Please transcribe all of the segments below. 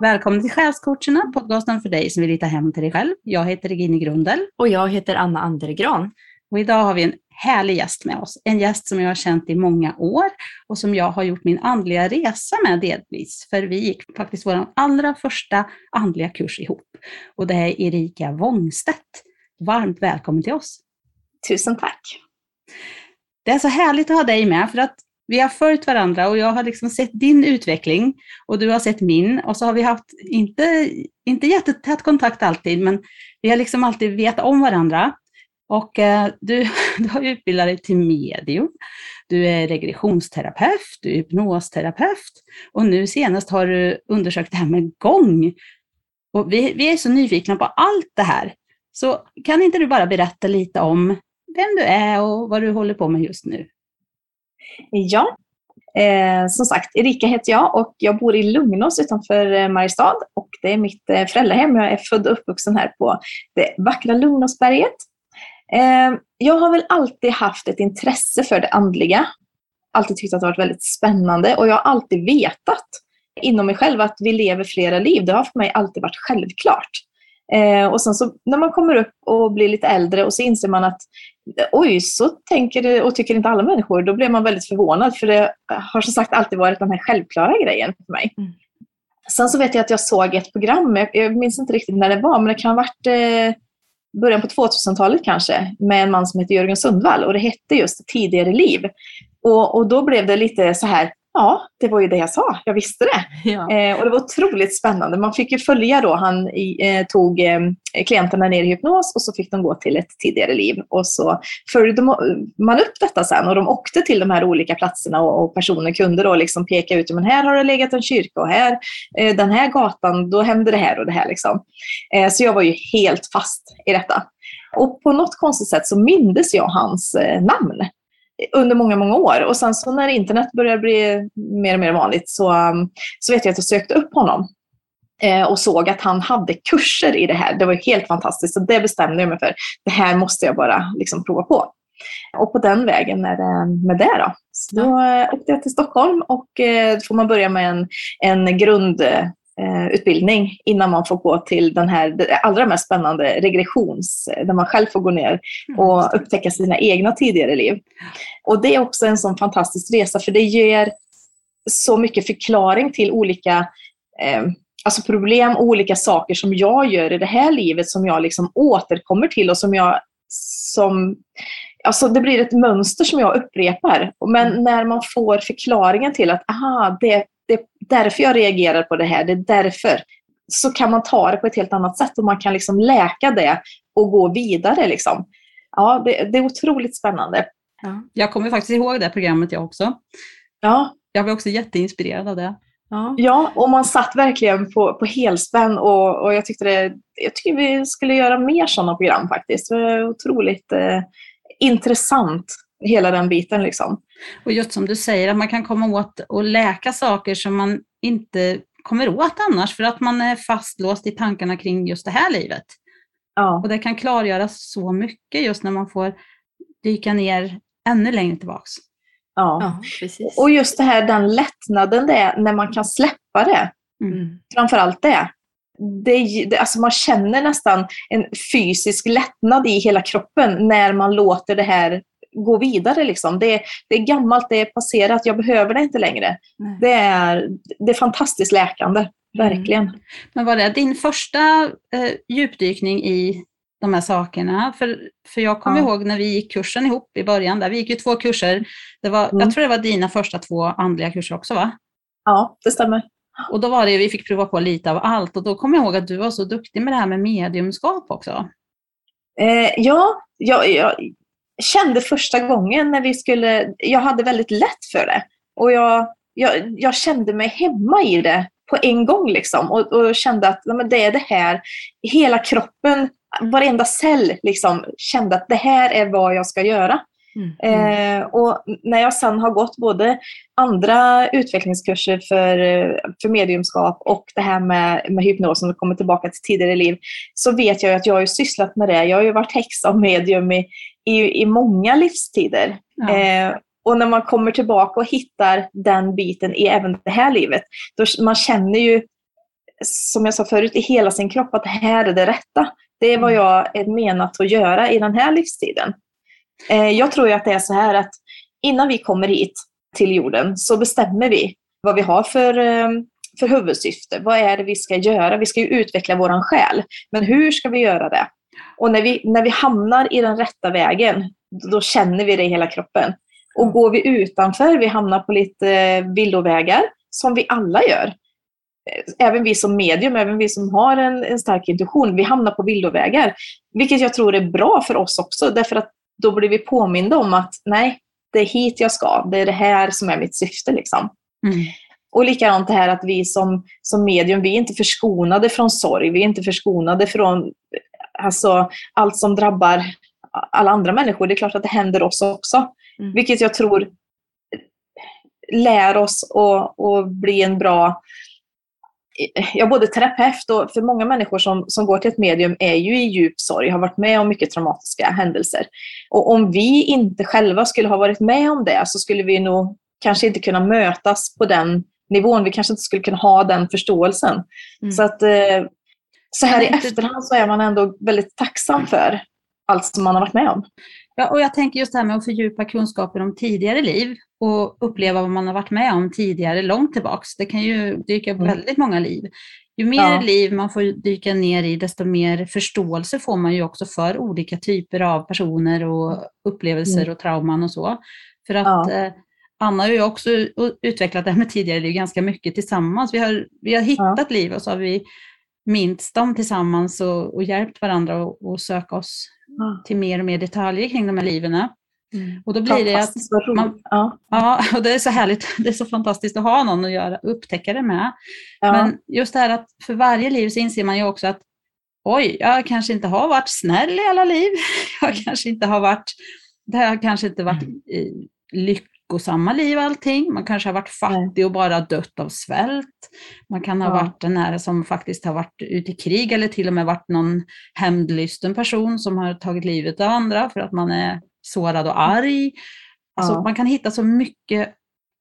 Välkommen till Själscoacherna, podcasten för dig som vill hitta hem till dig själv. Jag heter Regine Grundel. Och jag heter Anna Andergran. Och idag har vi en härlig gäst med oss. En gäst som jag har känt i många år och som jag har gjort min andliga resa med delvis. För vi gick faktiskt vår allra första andliga kurs ihop. Och det är Erika Wångstedt. Varmt välkommen till oss. Tusen tack. Det är så härligt att ha dig med, för att vi har följt varandra och jag har liksom sett din utveckling och du har sett min och så har vi haft, inte, inte jättetät kontakt alltid, men vi har liksom alltid vetat om varandra. Och eh, du, du har utbildat dig till medium, du är regressionsterapeut, du är hypnosterapeut och nu senast har du undersökt det här med gång. Och vi, vi är så nyfikna på allt det här. Så kan inte du bara berätta lite om vem du är och vad du håller på med just nu? Ja, eh, som sagt, Erika heter jag och jag bor i Lugnås utanför eh, Mariestad och det är mitt eh, föräldrahem. Jag är född och uppvuxen här på det vackra Lugnåsberget. Eh, jag har väl alltid haft ett intresse för det andliga. Alltid tyckt att det varit väldigt spännande och jag har alltid vetat inom mig själv att vi lever flera liv. Det har för mig alltid varit självklart. Eh, och sen så när man kommer upp och blir lite äldre och så inser man att oj, så tänker och tycker inte alla människor. Då blir man väldigt förvånad för det har som sagt alltid varit den här självklara grejen för mig. Mm. Sen så vet jag att jag såg ett program, jag minns inte riktigt när det var, men det kan ha varit eh, början på 2000-talet kanske, med en man som heter Jörgen Sundvall och det hette just Tidigare liv. Och, och då blev det lite så här, Ja, det var ju det jag sa. Jag visste det. Ja. Eh, och det var otroligt spännande. Man fick ju följa då, han eh, tog eh, klienterna ner i hypnos och så fick de gå till ett tidigare liv. Och så följde man upp detta sen och de åkte till de här olika platserna och, och personer kunde då liksom peka ut, men här har det legat en kyrka och här, eh, den här gatan, då hände det här och det här. Liksom. Eh, så jag var ju helt fast i detta. Och på något konstigt sätt så mindes jag hans eh, namn under många, många år. Och sen så när internet började bli mer och mer vanligt så, um, så vet jag att jag sökte upp honom eh, och såg att han hade kurser i det här. Det var helt fantastiskt. Så det bestämde jag mig för. Det här måste jag bara liksom prova på. Och på den vägen är det med det. Då. Så då eh, åkte jag till Stockholm och eh, då får man börja med en, en grund utbildning innan man får gå till den här allra mest spännande regressions, där man själv får gå ner mm. och upptäcka sina egna tidigare liv. Och det är också en sån fantastisk resa för det ger så mycket förklaring till olika eh, alltså problem och olika saker som jag gör i det här livet som jag liksom återkommer till och som jag som Alltså det blir ett mönster som jag upprepar. Men mm. när man får förklaringen till att aha, det därför jag reagerar på det här, det är därför. Så kan man ta det på ett helt annat sätt och man kan liksom läka det och gå vidare. Liksom. Ja, det, det är otroligt spännande. Ja. Jag kommer faktiskt ihåg det programmet jag också. Ja. Jag var också jätteinspirerad av det. Ja, ja och man satt verkligen på, på helspänn och, och jag tyckte det, jag tycker vi skulle göra mer sådana program faktiskt. Det var otroligt eh, intressant hela den biten. Liksom. Och just som du säger, att man kan komma åt och läka saker som man inte kommer åt annars, för att man är fastlåst i tankarna kring just det här livet. Ja. Och det kan klargöras så mycket just när man får dyka ner ännu längre tillbaks. Ja, ja precis. Och just det här, den lättnaden det är när man kan släppa det. Mm. Framförallt det. Det, det, alltså man känner nästan en fysisk lättnad i hela kroppen när man låter det här gå vidare. Liksom. Det, det är gammalt, det är passerat, jag behöver det inte längre. Det är, det är fantastiskt läkande, mm. verkligen. Mm. Men var det din första eh, djupdykning i de här sakerna? För, för jag kommer ja. ihåg när vi gick kursen ihop i början, där vi gick ju två kurser. Det var, mm. Jag tror det var dina första två andliga kurser också va? Ja, det stämmer. Och då var det, vi fick prova på lite av allt och då kommer jag ihåg att du var så duktig med det här med mediumskap också. Eh, ja, jag, jag, kände första gången när vi skulle, jag hade väldigt lätt för det. Och jag, jag, jag kände mig hemma i det på en gång liksom och, och kände att men det är det här, hela kroppen, varenda cell liksom kände att det här är vad jag ska göra. Mm. Eh, och när jag sen har gått både andra utvecklingskurser för, för mediumskap och det här med, med hypnos, som kommer tillbaka till tidigare liv, så vet jag att jag har sysslat med det. Jag har ju varit häxa och medium i, i, i många livstider. Ja. Eh, och när man kommer tillbaka och hittar den biten i även det här livet, då man känner ju som jag sa förut, i hela sin kropp att det här är det rätta. Det är vad jag är menat att göra i den här livstiden. Eh, jag tror ju att det är så här att innan vi kommer hit till jorden så bestämmer vi vad vi har för, eh, för huvudsyfte. Vad är det vi ska göra? Vi ska ju utveckla våran själ. Men hur ska vi göra det? Och när vi, när vi hamnar i den rätta vägen, då känner vi det i hela kroppen. Och går vi utanför, vi hamnar på lite eh, villovägar, som vi alla gör. Även vi som medium, även vi som har en, en stark intuition, vi hamnar på villovägar. Vilket jag tror är bra för oss också, därför att då blir vi påminda om att nej, det är hit jag ska. Det är det här som är mitt syfte. Liksom. Mm. Och likadant det här att vi som, som medium, vi är inte förskonade från sorg. Vi är inte förskonade från alltså, allt som drabbar alla andra människor. Det är klart att det händer oss också. Mm. Vilket jag tror lär oss att, att bli en bra ja, både terapeut och för många människor som, som går till ett medium är ju i djup sorg, har varit med om mycket traumatiska händelser. Och om vi inte själva skulle ha varit med om det så skulle vi nog kanske inte kunna mötas på den nivån. Vi kanske inte skulle kunna ha den förståelsen. Mm. Så att eh, så här i efterhand så är man ändå väldigt tacksam för allt som man har varit med om. Ja, och jag tänker just det här med att fördjupa kunskapen om tidigare liv och uppleva vad man har varit med om tidigare långt tillbaks. Det kan ju dyka upp mm. väldigt många liv. Ju mer ja. liv man får dyka ner i, desto mer förståelse får man ju också för olika typer av personer och upplevelser mm. och trauman och så. För att ja. eh, Anna och jag också utvecklat det här med tidigare liv ganska mycket tillsammans. Vi har, vi har hittat ja. liv och så har vi minst dem tillsammans och, och hjälpt varandra att söka oss mm. till mer och mer detaljer kring de här liven. Mm. Och då blir det att man, ja. ja, och det är så härligt, det är så fantastiskt att ha någon att göra, upptäcka det med. Ja. Men just det här att för varje liv så inser man ju också att oj, jag kanske inte har varit snäll i alla liv. Jag kanske inte har varit, det har kanske inte varit mm. Lyckosamma liv allting. Man kanske har varit fattig och bara dött av svält. Man kan ha ja. varit den här som faktiskt har varit ute i krig eller till och med varit någon hämndlysten person som har tagit livet av andra för att man är sårad och arg. Alltså, ja. Man kan hitta så mycket,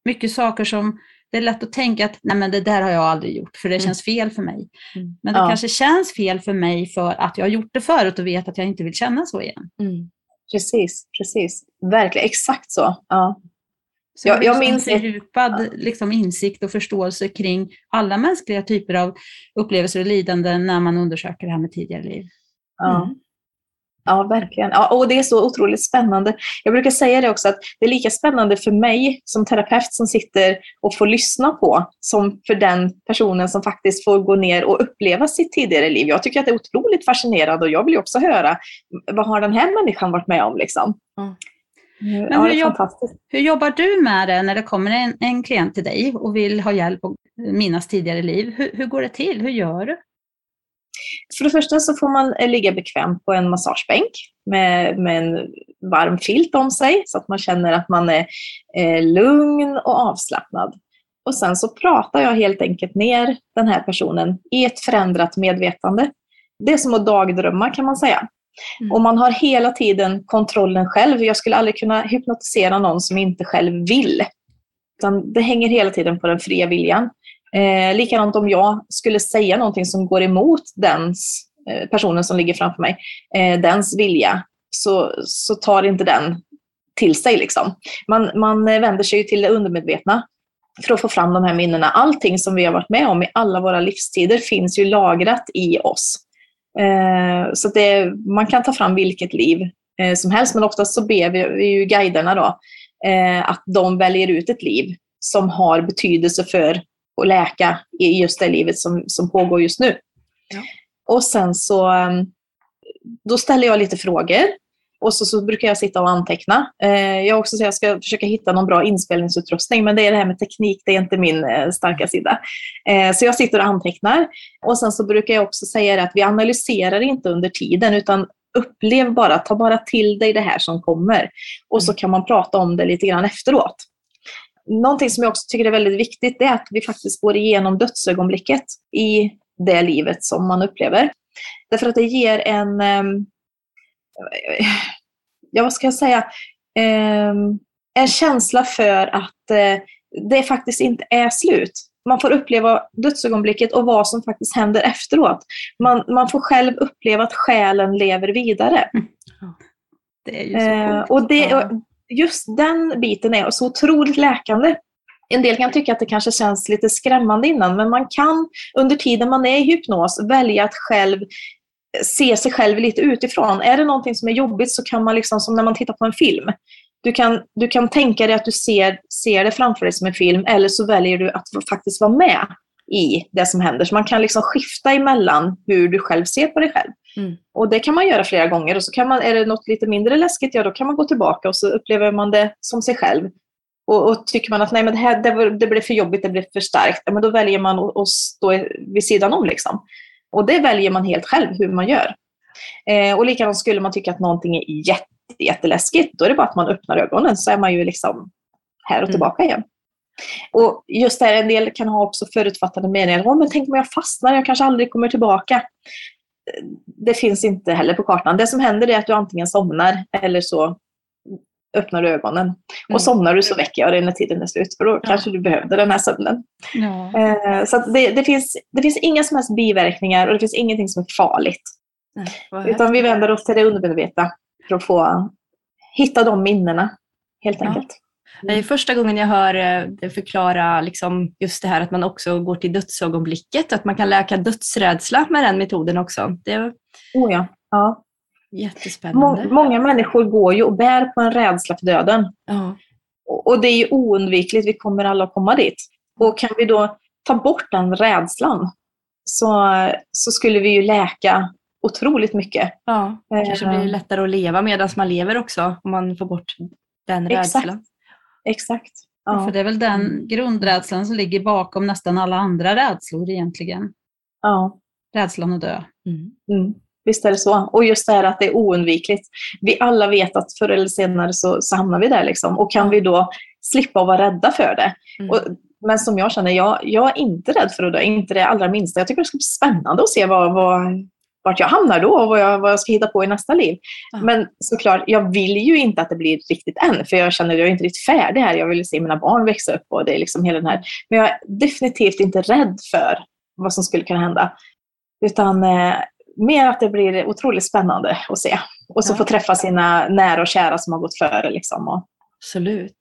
mycket saker som det är lätt att tänka att nej men det där har jag aldrig gjort för det mm. känns fel för mig. Mm. Men det ja. kanske känns fel för mig för att jag har gjort det förut och vet att jag inte vill känna så igen. Mm. Precis, precis. Verkligen, exakt så. Ja. Så jag, jag minns en fördjupad liksom, insikt och förståelse kring alla mänskliga typer av upplevelser och lidanden när man undersöker det här med tidigare liv. Ja. Mm. Ja, verkligen. Ja, och det är så otroligt spännande. Jag brukar säga det också att det är lika spännande för mig som terapeut som sitter och får lyssna på som för den personen som faktiskt får gå ner och uppleva sitt tidigare liv. Jag tycker att det är otroligt fascinerande och jag vill ju också höra vad har den här människan varit med om? Liksom. Mm. Men ja, hur, jobb, hur, jobbar du med det när det kommer en, en klient till dig och vill ha hjälp att minnas tidigare liv? Hur, hur går det till? Hur gör du? För det första så får man eh, ligga bekvämt på en massagebänk med, med en varm filt om sig så att man känner att man är eh, lugn och avslappnad. Och sen så pratar jag helt enkelt ner den här personen i ett förändrat medvetande. Det är som att dagdrömma kan man säga. Mm. Och man har hela tiden kontrollen själv. Jag skulle aldrig kunna hypnotisera någon som inte själv vill. Utan det hänger hela tiden på den fria viljan. Eh, likadant om jag skulle säga någonting som går emot den eh, personen som ligger framför mig, eh, dens vilja, så, så tar inte den till sig. Liksom. Man, man eh, vänder sig till det undermedvetna för att få fram de här minnena. Allting som vi har varit med om i alla våra livstider finns ju lagrat i oss. Eh, så det, man kan ta fram vilket liv eh, som helst, men oftast så ber vi, vi ju guiderna då, eh, att de väljer ut ett liv som har betydelse för och läka i just det livet som, som pågår just nu. Ja. Och sen så då ställer jag lite frågor och så, så brukar jag sitta och anteckna. Eh, jag också jag ska försöka hitta någon bra inspelningsutrustning, men det är det här med teknik, det är inte min eh, starka sida. Eh, så jag sitter och antecknar. Och sen så brukar jag också säga att vi analyserar inte under tiden, utan upplev bara, ta bara till dig det här som kommer. Och så mm. kan man prata om det lite grann efteråt någonting som jag också tycker är väldigt viktigt är att vi faktiskt går igenom dödsögonblicket i det livet som man upplever. Därför att det ger en, ehm, ja vad ska jag säga, ehm, en känsla för att eh, det faktiskt inte är slut. man får uppleva dödsögonblicket och vad som faktiskt händer efteråt. Man, man får själv uppleva att själen lever vidare. Det ju så Eh, och det, just den biten är så otroligt läkande. En del kan tycka att det kanske känns lite skrämmande innan, men man kan under tiden man är i hypnos välja att själv se sig själv lite utifrån. Är det någonting som är jobbigt så kan man, liksom, som när man tittar på en film, du kan, du kan tänka dig att du ser, ser det framför dig som en film, eller så väljer du att faktiskt vara med i det som händer. Så man kan liksom skifta emellan hur du själv ser på dig själv. Mm. Och det kan man göra flera gånger. Och så kan man, är det något lite mindre läskigt, ja då kan man gå tillbaka och så upplever man det som sig själv. Och, och tycker man att nej, men det, här, det, det blev för jobbigt, det blev för starkt, ja, men då väljer man att, att stå vid sidan om. Liksom. Och det väljer man helt själv hur man gör. Eh, och likadant skulle man tycka att någonting är jätte, jätteläskigt, då är det bara att man öppnar ögonen så är man ju liksom här och Mm. tillbaka igen. Och just det här, en del kan ha också förutfattade meningar. Oh, men tänk om jag fastnar, jag kanske aldrig kommer tillbaka. Det finns inte heller på kartan. Det som händer är att du antingen somnar eller så öppnar du ögonen. Och Mm. somnar du så väcker jag dig när tiden är slut, för då kanske du behövde den här sömnen. Ja. Eh, Så det, det, finns, det finns inga som helst biverkningar och det finns ingenting som är farligt. Vad Utan vi vänder oss till det undermedvetna för att få hitta de minnena, helt Ja. enkelt. Det är första gången jag hör eh, det förklara liksom just det här att man också går till dödsögonblicket, att man kan läka dödsrädsla med den metoden också. Det Oh ja. Ja. Jättespännande. Må- många människor går ju och bär på en rädsla för döden. Ja. Och och det är ju oundvikligt, vi kommer alla att komma dit. Och kan vi då ta bort den rädslan så, så skulle vi ju läka otroligt mycket. ja, det kanske Eh. blir lättare att leva medan man lever också, om man får bort den Exakt. rädslan. Exakt. För Ja. det är väl den grundrädslan som ligger bakom nästan alla andra rädslor egentligen. Ja. Rädslan att dö. Mm. Mm. Visst är det så. Och just det här att det är oundvikligt. Vi alla vet att förr eller senare så, så hamnar vi där. Liksom. Och kan vi då slippa vara rädda för det. Mm. Och, men som jag känner, jag, jag är inte rädd för att dö. Inte det allra minsta. Jag tycker det ska bli spännande att se vad, vad, vart jag hamnar då och vad jag, vad jag ska hitta på i nästa liv. Ja. Men såklart, jag vill ju inte att det blir riktigt än. För jag känner att jag är inte riktigt färdig här. Jag vill se mina barn växa upp och det är liksom hela den här. Men jag är definitivt inte rädd för vad som skulle kunna hända. Utan eh, mer att det blir otroligt spännande att se. Och så Ja. få träffa sina nära och kära som har gått före. Liksom. Och, Absolut.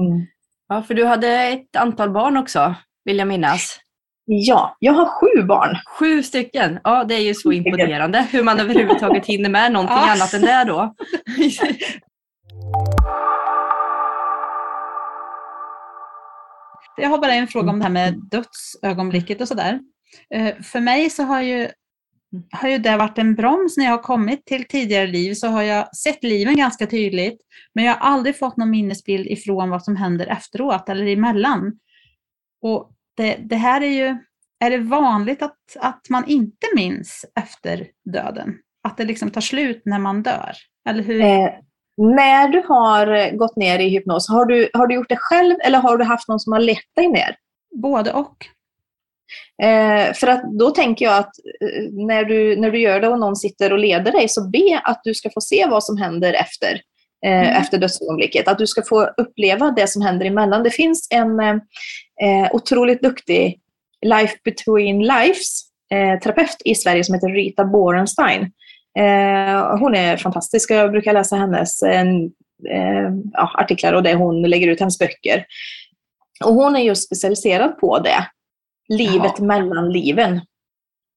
mm. Ja, för du hade ett antal barn också, vill jag minnas. Ja, jag har sju barn. Sju stycken. Ja, det är ju så imponerande hur man överhuvudtaget hinner med någonting Ja. annat än det då. Jag har bara en fråga om det här med Mm. dödsögonblicket och sådär. Eh, För mig så har ju, har ju det varit en broms när jag har kommit till tidigare liv så har jag sett liven ganska tydligt men jag har aldrig fått någon minnesbild ifrån vad som händer efteråt eller emellan. Och det, det här är ju, är det vanligt att, att man inte minns efter döden? Att det liksom tar slut när man dör? Eller hur? Eh, när du har gått ner i hypnos, har du, har du gjort det själv eller har du haft någon som har lett dig ner? Både och. Eh, för att då tänker jag att eh, när, du, när du gör det och någon sitter och leder dig, så be att du ska få se vad som händer efter, eh, Mm. efter dödsögonblicket. Att du ska få uppleva det som händer emellan. Det finns en eh, otroligt duktig Life Between Lives eh, terapeut i Sverige som heter Rita Borenstein. Eh, hon är fantastisk och jag brukar läsa hennes eh, artiklar och det hon lägger ut, hennes böcker. Och hon är just specialiserad på det. Livet Jaha. mellan liven.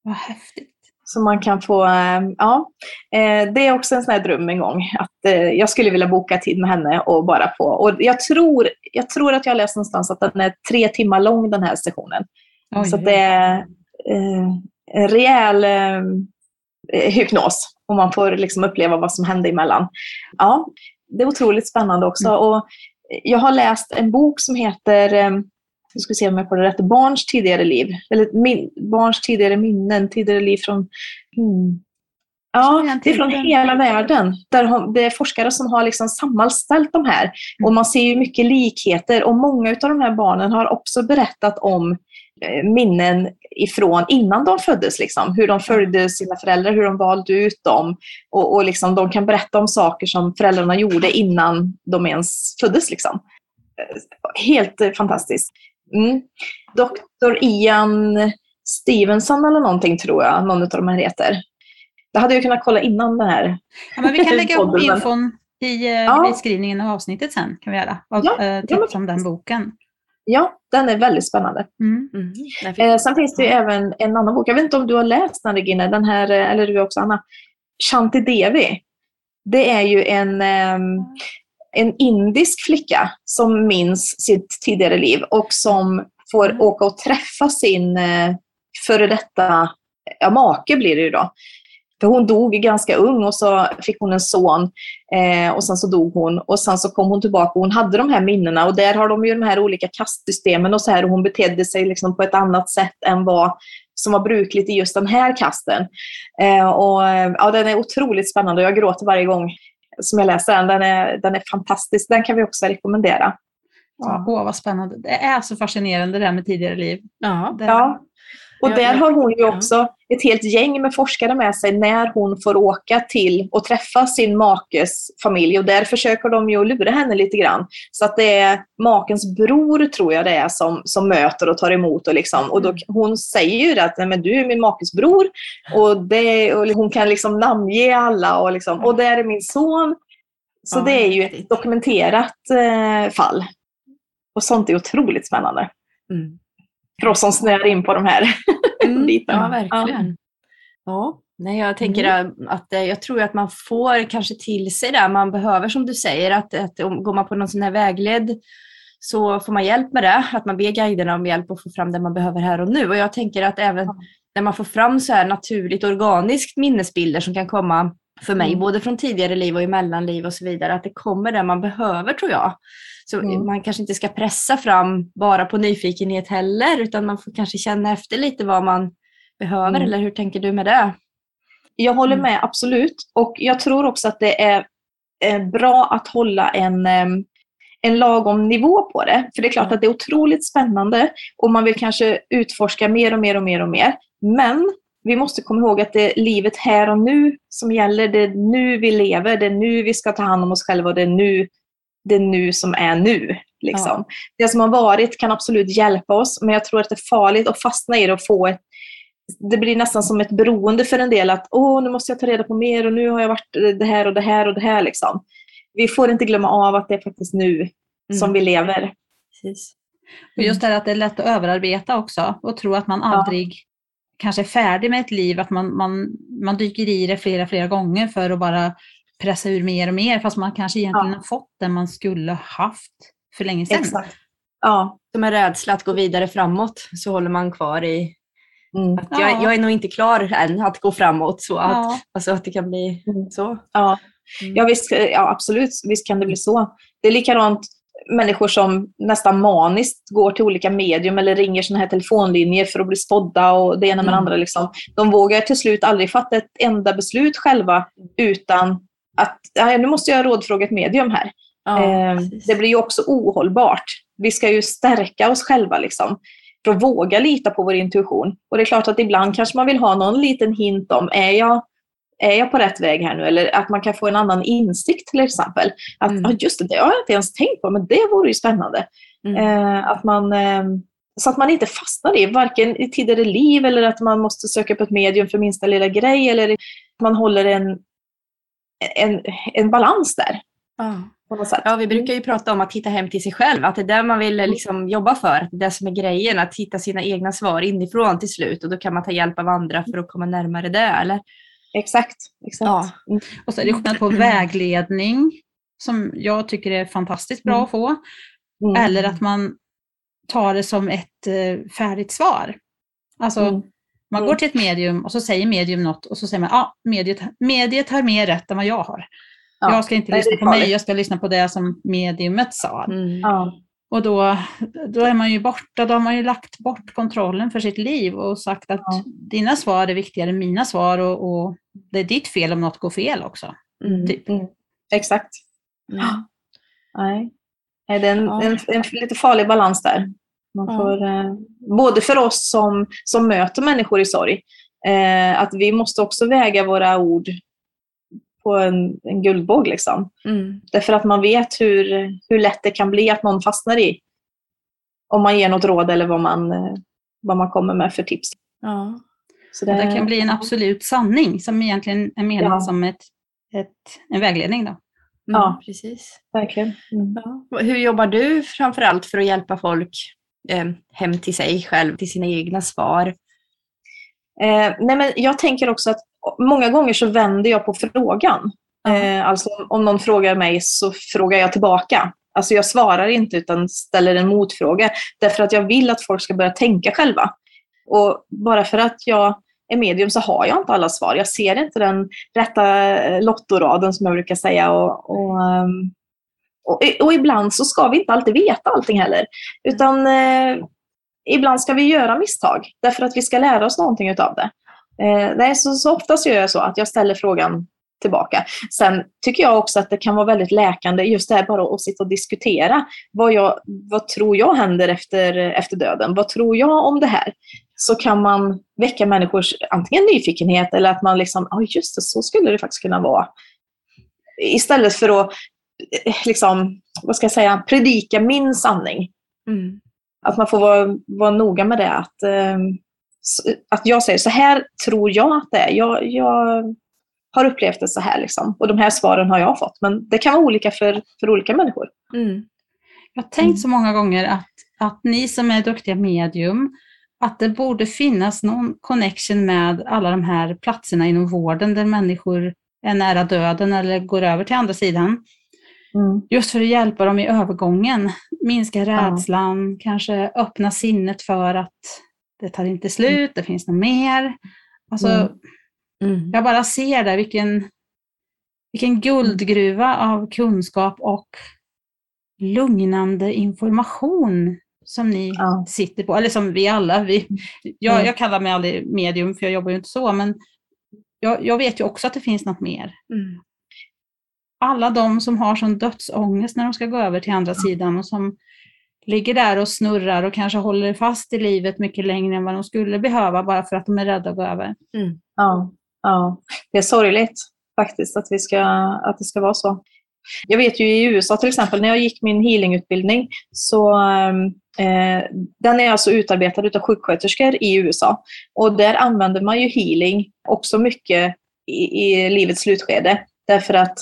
Vad häftigt. Så man kan få, eh, ja. Eh, Det är också en sån här dröm en gång. Att eh, jag skulle vilja boka tid med henne och bara få. Och jag tror, jag tror att jag har läst någonstans att den är tre timmar lång den här sessionen. Oj, Så det är eh, rejäl eh, hypnos. Och man får liksom uppleva vad som hände emellan. Ja, det är otroligt spännande också. Mm. Och jag har läst en bok som heter nu ska vi se om jag får rätt. Barns tidigare liv. Eller min, barns tidigare minnen, tidigare liv från... Hmm. Ja, det är från hela världen. Där det är forskare som har liksom sammanställt de här. Och man ser ju mycket likheter. Och många av de här barnen har också berättat om eh, minnen ifrån innan de föddes. Liksom. Hur de följde sina föräldrar, hur de valde ut dem. Och, och liksom, de kan berätta om saker som föräldrarna gjorde innan de ens föddes. Liksom. Eh, Helt eh, fantastiskt. Mm. Dr. Ian Stevenson eller någonting tror jag någon av de här heter. Det hade jag kunnat kolla innan den här. Ja, men vi kan lägga upp infon i eh, Ja. beskrivningen av avsnittet sen. Kan vi göra. Och, Ja, eh, ja, tips om den boken. Ja, den är väldigt spännande. Mm. Mm. Eh, sen finns det ju även en annan bok. Jag vet inte om du har läst den Regina, den här, eh, eller du också Anna. Shanti Devi. Det är ju en, ehm, en indisk flicka som minns sitt tidigare liv och som får åka och träffa sin eh, före detta ja, make blir det ju då. För hon dog ganska ung och så fick hon en son eh, och sen så dog hon och sen så kom hon tillbaka och hon hade de här minnena och där har de ju de här olika kastsystemen och så här och hon betedde sig liksom på ett annat sätt än vad som var brukligt i just den här kasten. Eh, och, eh, ja, den är otroligt spännande och jag gråter varje gång som jag läser den. Den är, den är fantastisk. Den kan vi också rekommendera. Ja, åh, vad spännande. Det är så fascinerande det här med tidigare liv. Ja. Det, Ja. Och där har hon ju också ett helt gäng med forskare med sig när hon får åka till och träffa sin makes familj. Och där försöker de ju lura henne lite grann. Så att det är makens bror, tror jag det är, som, som möter och tar emot. Och, liksom. och då, hon säger ju att "Nej, men du är min makes bror. Och, det, och hon kan liksom namnge alla. Och, liksom, och där är min son. Så det är ju ett dokumenterat eh, fall. Och sånt är otroligt spännande. Mm. För oss som snöar in på de här Mm. Ja, verkligen. Ja. Nej, jag tänker att eh, jag tror att man får kanske till sig det man behöver, som du säger, att, att om, går man på någon sån här vägledd så får man hjälp med det, att man ber guiderna om hjälp att få fram det man behöver här och nu. Och jag tänker att även när man får fram så här naturligt organiskt minnesbilder som kan komma för mig, Mm. både från tidigare liv och i mellanliv och så vidare, att det kommer det man behöver tror jag. Så Mm. man kanske inte ska pressa fram bara på nyfikenhet heller, utan man får kanske känna efter lite vad man behöver, Mm. eller hur tänker du med det? Jag håller Mm. med, absolut. Och jag tror också att det är eh, bra att hålla en, em, en lagom nivå på det. För det är klart Ja. att det är otroligt spännande och man vill kanske utforska mer och mer och mer och mer. Men vi måste komma ihåg att det är livet här och nu som gäller. Det är nu vi lever, det är nu vi ska ta hand om oss själva och det är nu, det är nu som är nu. Liksom. Det som har varit kan absolut hjälpa oss, men jag tror att det är farligt att fastna i det och få ett det blir nästan som ett beroende för en del att åh, nu måste jag ta reda på mer och nu har jag varit det här och det här och det här. Liksom. Vi får inte glömma av att det är faktiskt nu som vi lever. Precis. Och just det här att det är lätt att överarbeta också och tro att man Ja. aldrig kanske är färdig med ett liv, att man, man, man dyker i det flera, flera gånger för att bara pressa ur mer och mer, fast man kanske egentligen Ja. har fått det man skulle haft för länge sedan. Exakt. Ja. Som en rädsla att gå vidare framåt, så håller man kvar i Mm. att jag, Ja. jag är nog inte klar än att gå framåt, så att, Ja. alltså att det kan bli Mm. så. Ja. Mm. Ja, visst, ja, absolut. Visst kan det bli så. Det är likadant människor som nästan maniskt går till olika medium eller ringer såna här telefonlinjer för att bli spådda och det ena med det Mm. andra. Liksom. De vågar till slut aldrig fatta ett enda beslut själva utan att nu måste jag rådfråga ett medium här. Ja, Eh, det blir ju också ohållbart. Vi ska ju stärka oss själva liksom, för att våga lita på vår intuition. Och det är klart att ibland kanske man vill ha någon liten hint om, är jag, är jag på rätt väg här nu? Eller att man kan få en annan insikt till exempel. Att Mm. ah, just det, det har jag inte ens tänkt på, men det vore ju spännande. Mm. Eh, att man, eh, så att man inte fastnar i varken i tidigare liv eller att man måste söka på ett medium för minsta lilla grej. Eller att man håller en, en, en balans där. Sätt. Ja, vi brukar ju prata om att hitta hem till sig själv, att det är det man vill Mm. liksom jobba för, att det är det som är grejen, att hitta sina egna svar inifrån till slut och då kan man ta hjälp av andra för att komma närmare det, eller? Exakt. exakt. Ja. Mm. Och så är det skillnad på vägledning, som jag tycker är fantastiskt bra Mm. att få, Mm. eller att man tar det som ett eh, färdigt svar. Alltså, Mm. man Mm. går till ett medium och så säger medium något och så säger man, ja, ah, mediet, mediet har mer rätt än vad jag har. Ja. Jag ska inte lyssna på mig, jag ska lyssna på det som mediumet sa. Mm. Ja. Och då, då är man ju borta, då har man ju lagt bort kontrollen för sitt liv och sagt att Ja. dina svar är viktigare än mina svar och, och det är ditt fel om något går fel också. Mm. Typ. Mm. Exakt. Mm. Nej. Det är en, en, en lite farlig balans där. Man får, eh, både för oss som, som möter människor i sorg, eh, att vi måste också väga våra ord på en, en guldbåg. Liksom. Mm. Därför att man vet hur, hur lätt det kan bli att någon fastnar i om man ger något råd eller vad man, eh, vad man kommer med för tips. Ja. Så Det, det kan bli en absolut sanning som egentligen är menat Ja. som ett, ett, en vägledning. Då. Mm, Ja. precis. Verkligen. Mm. Ja. Hur jobbar du framförallt för att hjälpa folk eh, hem till sig själv, till sina egna svar? Eh, nej men jag tänker också att många gånger så vänder jag på frågan. Eh, alltså om någon frågar mig så frågar jag tillbaka. Alltså jag svarar inte utan ställer en motfråga. Därför att jag vill att folk ska börja tänka själva. Och bara för att jag är medium så har jag inte alla svar. Jag ser inte den rätta eh, lottoraden som jag brukar säga. Och, och, ehm, och, och ibland så ska vi inte alltid veta allting heller. Utan eh, ibland ska vi göra misstag därför att vi ska lära oss någonting utav det. Eh, nej, så, så oftast gör jag så att jag ställer frågan tillbaka. Sen tycker jag också att det kan vara väldigt läkande just det här bara att sitta och diskutera. Vad, jag, vad tror jag händer efter, efter döden? Vad tror jag om det här? Så kan man väcka människors antingen nyfikenhet eller att man liksom, ja just det, så skulle det faktiskt kunna vara. Istället för att, eh, liksom, vad ska jag säga, predika min sanning. Mm. Att man får vara, vara noga med det. Att, eh, att jag säger så här tror jag att det är. Jag, jag har upplevt det så här. Liksom. Och de här svaren har jag fått. Men det kan vara olika för, för olika människor. Mm. Jag har tänkt så många gånger att, att ni som är duktiga medium, att det borde finnas någon connection med alla de här platserna inom vården där människor är nära döden eller går över till andra sidan. Just för att hjälpa dem i övergången, minska rädslan, kanske öppna sinnet för att det tar inte slut, det finns något mer. Alltså, Mm. Mm. Jag bara ser där vilken, vilken guldgruva av kunskap och lugnande information som ni Ja. sitter på, eller som vi alla. Vi, jag, Mm. jag kallar mig aldrig medium för jag jobbar ju inte så, men jag, jag vet ju också att det finns något mer. Mm. Alla de som har sån dödsångest när de ska gå över till andra sidan och som ligger där och snurrar och kanske håller fast i livet mycket längre än vad de skulle behöva bara för att de är rädda att gå över. Ja, ja. Det är sorgligt faktiskt att, vi ska, att det ska vara så. Jag vet ju i USA till exempel, när jag gick min healingutbildning, så ehm, eh, den är alltså utarbetad av sjuksköterskor i USA. Och där använder man ju healing också mycket i, i livets slutskede. Därför att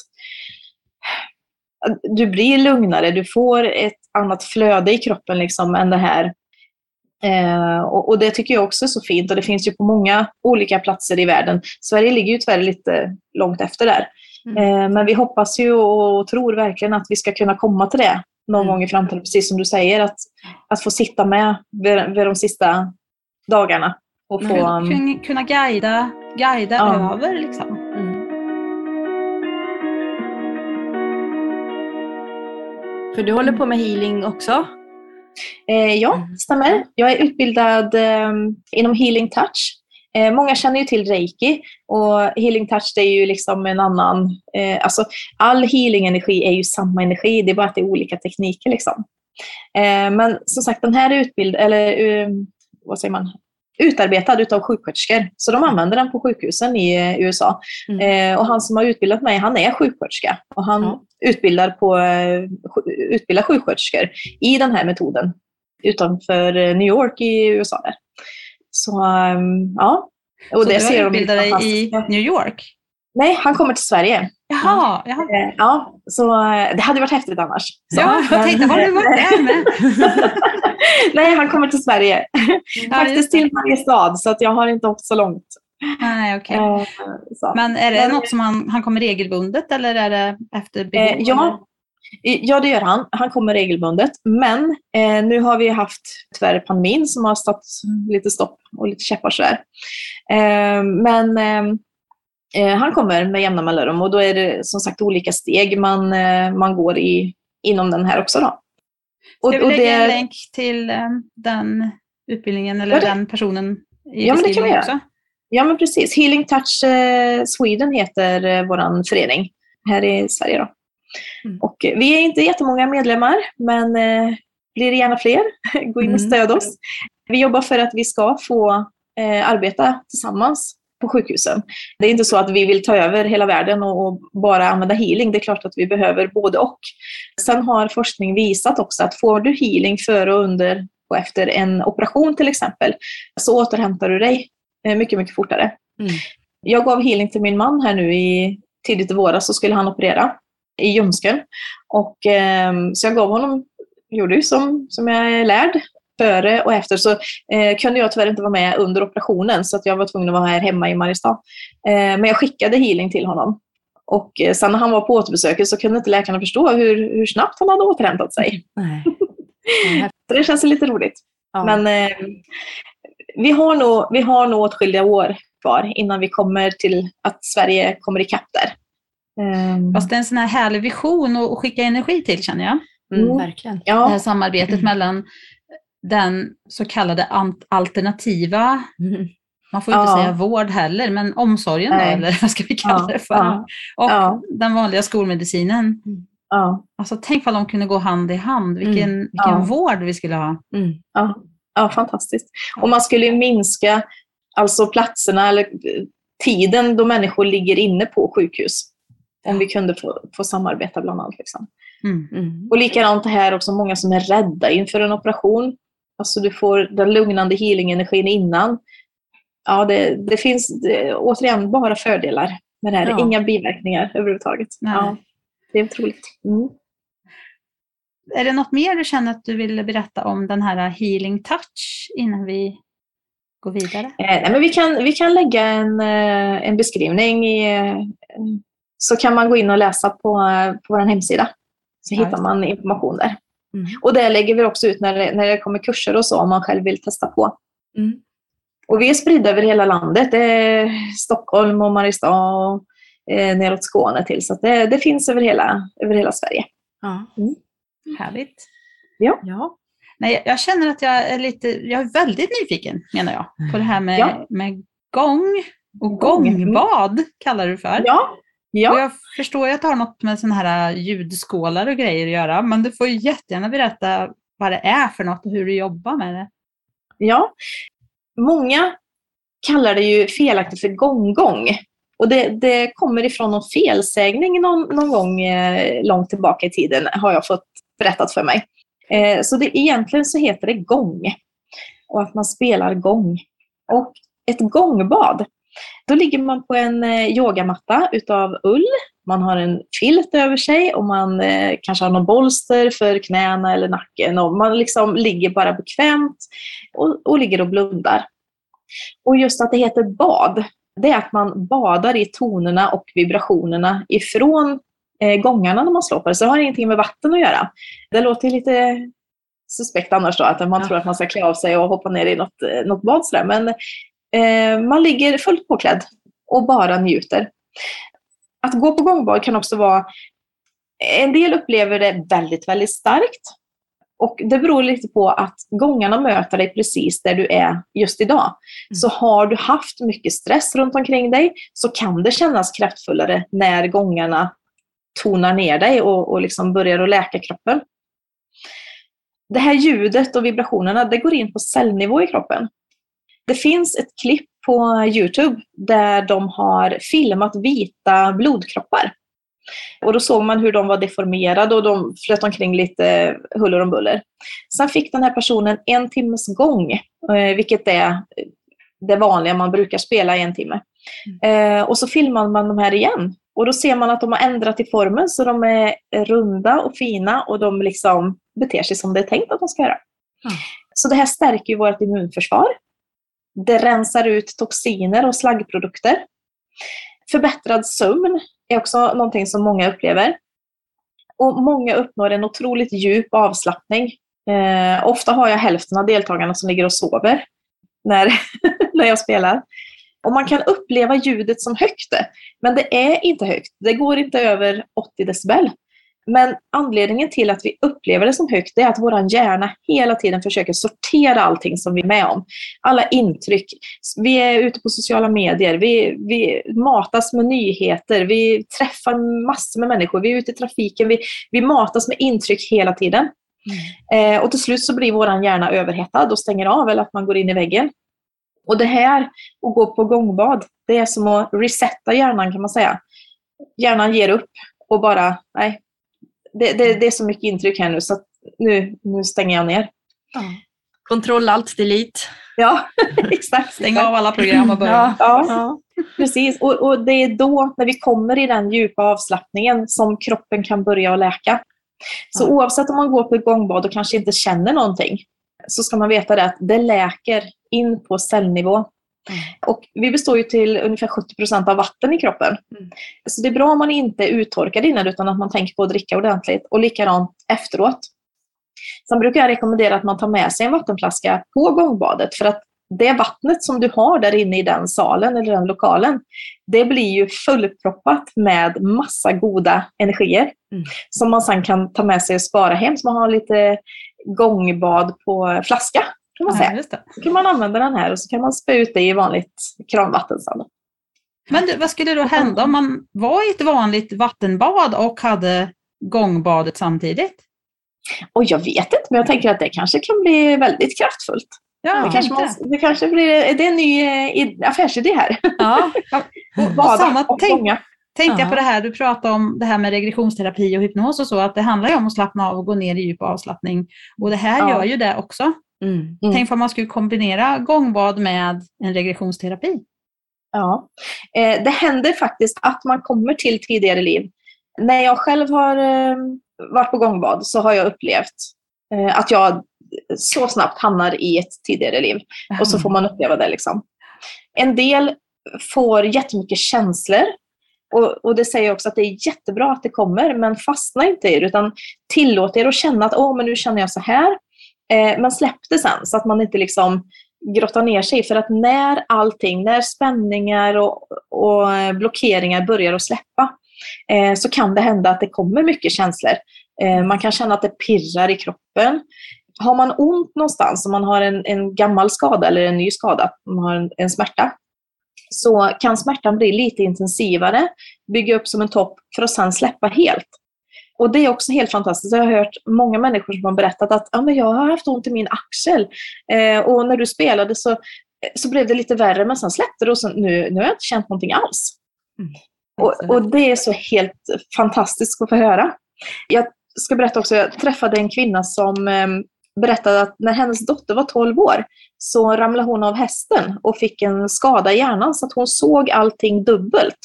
du blir lugnare, du får ett annat flöde i kroppen liksom än det här Eh, och, och det tycker jag också är så fint och det finns ju på många olika platser i världen. Sverige ligger ju tyvärr lite långt efter där. Mm. Eh, men vi hoppas ju och tror verkligen att vi ska kunna komma till det någon Mm. gång i framtiden, precis som du säger, att, att få sitta med vid, vid de sista dagarna och få... Kunna, um, kunna, kunna guida, guida Ja. över liksom. Mm. För du håller på med healing också? Eh, ja, Mm. stämmer. Jag är utbildad eh, inom healing touch. Eh, många känner ju till reiki och healing touch det är ju liksom en annan... Eh, alltså, all healing-energi är ju samma energi, det är bara att det är olika tekniker. Liksom. Eh, men som sagt, den här är utbild eller eh, vad säger man? Utarbetad utav sjuksköterskor. Så de använder den på sjukhusen i eh, USA. Mm. Eh, och han som har utbildat mig, han är sjuksköterska. Och han Ja. utbildar, på, eh, utbildar sjuksköterskor i den här metoden utanför eh, New York i USA. Där. Så ehm, ja. Och så det du har utbildat dig i New York? Nej, han kommer till Sverige. Jaha, jaha. Eh, Ja, så eh, det hade varit häftigt annars. Så, Ja, jag men- tänkte, har du varit där? Nej, han kommer till Sverige. Ja, Faktiskt till Mariestad, så att jag har inte åkt så långt. Nej, okej. Eh, så. Men är det Men- något som han, han kommer regelbundet eller är det efter behov? Eh, ja. Ja, det gör han. Han kommer regelbundet. Men eh, nu har vi haft tyvärr pandemin som har stått lite stopp och lite käppar sådär. Eh, men eh, eh, han kommer med jämna mellanrum och då är det som sagt olika steg man, eh, man går i inom den här också. Då. Och, Ska vi lägga en det, länk till eh, den utbildningen eller det- den personen i Ja, men det kan vi göra. också? ja, men precis. Healing Touch eh, Sweden heter eh, vår förening här i Sverige. Då. Mm. Och eh, vi är inte jättemånga medlemmar, men eh, blir det gärna fler, gå in och Mm. stöd oss. Vi jobbar för att vi ska få eh, arbeta tillsammans på sjukhusen. Det är inte så att vi vill ta över hela världen och, bara använda healing. Det är klart att vi behöver både och. Sen har forskning visat också att får du healing före och under och efter en operation till exempel, så återhämtar du dig eh, mycket, mycket fortare. Mm. Jag gav healing till min man här nu i tidigt i våras så skulle han operera i ljumsken. Och, eh, så jag gav honom, gjorde ju som, som jag är lärd, före och efter så eh, kunde jag tyvärr inte vara med under operationen så att jag var tvungen att vara här hemma i Mariestad. Eh, men jag skickade healing till honom. Och eh, sen när han var på återbesöket så kunde inte läkarna förstå hur, hur snabbt han hade återhämtat sig. Nej. Så det känns lite roligt. Ja. Men eh, vi, har nog, vi har nog åtskilliga år kvar innan vi kommer till att Sverige kommer ikapp där. Ehm, Fast det är en sån här härlig vision att skicka energi till känner jag. Mm, Mm. verkligen. Det här ja, samarbetet mellan den så kallade alternativa, Mm. man får inte Ja. säga vård heller, men omsorgen då, Nej. eller vad ska vi kalla Ja, det för? ja. Och den vanliga skolmedicinen. ja, Alltså tänk vad de kunde gå hand i hand, vilken, vilken Ja. vård vi skulle ha. Mm. ja, ja, fantastiskt. Och man skulle minska alltså platserna eller eh, tiden då människor ligger inne på sjukhus. Om vi kunde få, få samarbeta bland annat. Liksom. Mm. Mm. Och likadant här också, många som är rädda inför en operation. Alltså du får den lugnande healing-energin innan. Ja, det, det finns det, återigen bara fördelar med det här. Ja. Inga biverkningar överhuvudtaget. Nej. Ja, det är otroligt. Mm. Är det något mer du känner att du vill berätta om den här healing touch innan vi går vidare? Eh, nej, men vi, kan, vi kan lägga en, eh, en beskrivning i, eh, så kan man gå in och läsa på, eh, på vår hemsida. Så Ja, hittar man information där. Mm. Och där lägger vi också ut när det, när det kommer kurser och så om man själv vill testa på. Mm. Och vi är spridda över hela landet. Det är Stockholm och Mariestad och eh, neråt Skåne till. Så det, det finns över hela, över hela Sverige. Ja. Härligt. ja. Nej, jag- känner att jag är lite, jag är väldigt nyfiken menar jag, på det här med, Ja. med gång och Gång. gångbad kallar du det för. Ja, ja. jag förstår att det har något med sådana här ljudskålar och grejer att göra, men du får jättegärna berätta vad det är för något och hur du jobbar med det. ja. Många kallar det ju felaktigt för gånggång. Och det, det kommer ifrån någon felsägning någon, någon gång eh, långt tillbaka i tiden, har jag fått berättat för mig. Eh, så det, egentligen så heter det gång. Och att man spelar gång. Och ett gångbad, då ligger man på en eh, yogamatta utav ull. Man har en filt över sig och man eh, kanske har någon bolster för knäna eller nacken. Och man liksom ligger bara bekvämt och, och ligger och blundar. Och just att det heter bad, det är att man badar i tonerna och vibrationerna ifrån eh, gångarna när man slår på det. Så det har ingenting med vatten att göra. Det låter lite suspekt annars då, att man Ja. tror att man ska klä av sig och hoppa ner i något, något bad. Sådär. Men man ligger fullt påklädd och bara njuter. Att gå på gångbad kan också vara, en del upplever det väldigt, väldigt starkt. Och det beror lite på att gångarna möter dig precis där du är just idag. Så har du haft mycket stress runt omkring dig så kan det kännas kraftfullare när gångarna tonar ner dig och, och liksom börjar att läka kroppen. Det här ljudet och vibrationerna, det går in på cellnivå i kroppen. Det finns ett klipp på Youtube där de har filmat vita blodkroppar. Och då såg man hur de var deformerade och de flöt omkring lite huller om buller. Sen fick den här personen en timmes gång, eh, vilket är det vanliga man brukar spela i en timme. Eh, och så filmar man de här igen. Och då ser man att de har ändrat i formen så de är runda och fina och de liksom beter sig som det är tänkt att de ska göra. Ja. Så det här stärker ju vårt immunförsvar. Det rensar ut toxiner och slaggprodukter. Förbättrad sömn är också någonting som många upplever. Och många uppnår en otroligt djup avslappning. Eh, ofta har jag hälften av deltagarna som ligger och sover när, när jag spelar. Och man kan uppleva ljudet som högt, men det är inte högt. Det går inte över 80 decibel. Men anledningen till att vi upplever det som högt är att vår hjärna hela tiden försöker sortera allting som vi är med om. Alla intryck. Vi är ute på sociala medier, vi, vi matas med nyheter, vi träffar massor med människor, vi är ute i trafiken, vi, vi matas med intryck hela tiden. Eh, och till slut så blir vår hjärna överhettad och stänger av eller att man går in i väggen. Och det här, att gå på gångbad, det är som att resetta hjärnan kan man säga. Hjärnan ger upp och bara, nej, det, det, det är så mycket intryck här nu så att nu, nu stänger jag ner. Ja. Kontroll alt delete. Ja, exakt. Stänga av alla program och börja. Ja. Ja, Ja. precis. Och, och det är då, när vi kommer i den djupa avslappningen, som kroppen kan börja att läka. Så Ja. oavsett om man går på ett gångbad och kanske inte känner någonting, så ska man veta det att det läker in på cellnivå. Och vi består ju till ungefär 70 procent av vatten i kroppen. Mm. Så det är bra om man inte är uttorkad innan utan att man tänker på att dricka ordentligt. Och likadant efteråt. Sen brukar jag rekommendera att man tar med sig en vattenflaska på gångbadet för att det vattnet som du har där inne i den salen eller den lokalen, det blir ju fullproppat med massa goda energier Mm. som man sen kan ta med sig och spara hem. Så man har lite gångbad på flaska kan man säga. Ja. Så kan man använda den här och så kan man spä ut det i vanligt kranvatten sen. Men du, vad skulle då hända om man var i ett vanligt vattenbad och hade gångbadet samtidigt? Och jag vet inte, men jag tänker att det kanske kan bli väldigt kraftfullt. Ja, det, kanske man, det kanske blir det är en ny eh, id- affärsidé här. Ja. Och, Bada samma och tänk, gånga. tänkte jag Ja. på det här, du pratade om det här med regressionsterapi och hypnos och så, att det handlar ju om att slappna av och gå ner i djup avslappning. Och det här Ja. gör ju det också. Mm. Mm. Tänk om man skulle kombinera gångbad med en regressionsterapi. Ja. Eh, det händer faktiskt att man kommer till tidigare liv. När jag själv har eh, varit på gångbad så har jag upplevt eh, att jag så snabbt hamnar i ett tidigare liv. Och så får man uppleva det. Liksom. En del får jättemycket känslor. Och, och det säger också att det är jättebra att det kommer, men fastna inte i det, utan tillåt er att känna att Åh, men nu känner jag så här. Eh, men släpp det sen, så att man inte liksom grottar ner sig. För att när allting, när spänningar och, och eh, blockeringar börjar att släppa, eh, så kan det hända att det kommer mycket känslor. Eh, man kan känna att det pirrar i kroppen har man ont någonstans, om man har en, en gammal skada eller en ny skada, om man har en, en smärta, så kan smärtan bli lite intensivare, bygga upp som en topp för att sen släppa helt. Och det är också helt fantastiskt. Jag har hört många människor som har berättat att ah, men jag har haft ont i min axel eh, och när du spelade så, så blev det lite värre men sen släppte det och så, nu, nu har jag inte känt någonting alls. Och, och det är så helt fantastiskt att få höra. Jag ska berätta också, jag träffade en kvinna som eh, berättade att när hennes dotter var 12 år så ramlade hon av hästen och fick en skada i hjärnan så att hon såg allting dubbelt.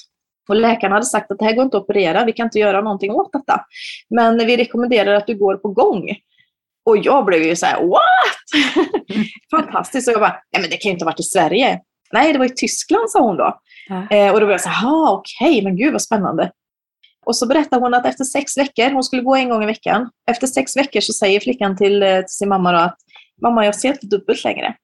Och läkarna hade sagt att det här går inte att operera, vi kan inte göra någonting åt detta. Men vi rekommenderar att du går på gång. Och jag blev ju så här, what? Fantastiskt. Och jag bara, nej men det kan ju inte ha varit i Sverige. Nej, det var i Tyskland, sa hon då. Ja. Eh, och då blev jag så här, "Ah, okej, men gud vad spännande. Och så berättade hon att efter sex veckor, hon skulle gå en gång i veckan, efter sex veckor så säger flickan till, eh, till sin mamma att mamma, jag ser inte dubbelt längre.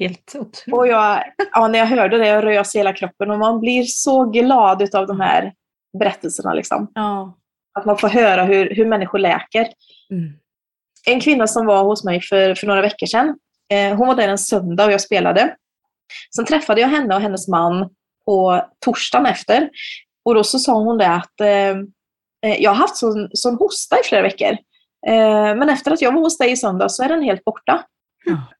Helt otroligt. Och jag, ja, när jag hörde det, jag rös i hela kroppen och man blir så glad av de här berättelserna. Liksom. Ja. Att man får höra hur, hur människor läker. Mm. En kvinna som var hos mig för, för några veckor sedan, eh, hon var där en söndag och jag spelade. Sen träffade jag henne och hennes man på torsdagen efter. Och då så sa hon det att eh, eh, jag har haft sån, sån hosta i flera veckor. Eh, men efter att jag var hos dig i söndag så är den helt borta.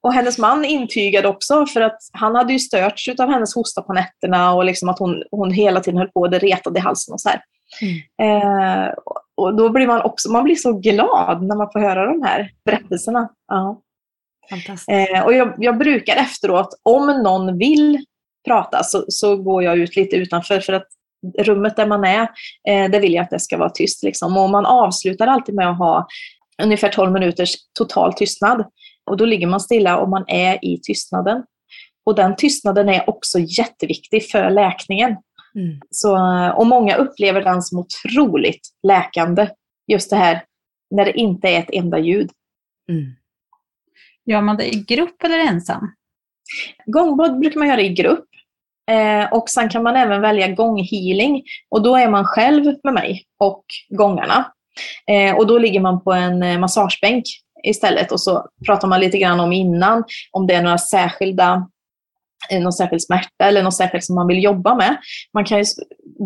Och hennes man intygade också för att han hade ju störts av hennes hosta på nätterna och liksom att hon, hon hela tiden höll på och det retade i halsen och så här. Eh, och då blir man också man blir så glad när man får höra de här berättelserna. Ja. Eh, och jag, jag brukar efteråt, om någon vill prata, så, så går jag ut lite utanför för att rummet där man är, eh, det vill jag att det ska vara tyst. Liksom. Och man avslutar alltid med att ha ungefär 12 minuters total tystnad. Och då ligger man stilla och man är i tystnaden. Och den tystnaden är också jätteviktig för läkningen. Mm. Så, och många upplever den som otroligt läkande. Just det här när det inte är ett enda ljud. Mm. Gör man det i grupp eller ensam? Gångbad brukar man göra i grupp. Eh, och sen kan man även välja gånghealing. Och då är man själv med mig och gångarna. Eh, och då ligger man på en eh, massagebänk istället och så pratar man lite grann om innan, om det är några särskilda eh, någon särskild smärta eller något särskilt som man vill jobba med. Man kan ju,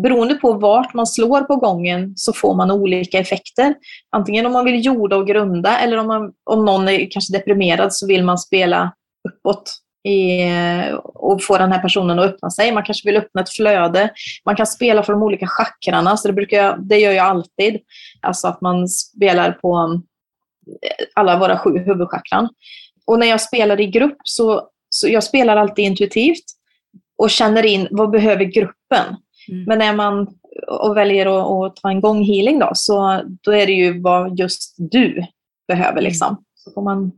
beroende på vart man slår på gången så får man olika effekter. Antingen om man vill jorda och grunda eller om, man, om någon är kanske deprimerad så vill man spela uppåt i, och få den här personen att öppna sig. Man kanske vill öppna ett flöde. Man kan spela för de olika chakrarna, så det, brukar jag, det gör jag alltid. Alltså att man spelar på alla våra sju huvudchakran. och när jag spelar i grupp så, så jag spelar alltid intuitivt och känner in vad behöver gruppen. Mm. Men när man och väljer att, att ta en gånghealing då, så då är det ju vad just du behöver. Liksom. Så får man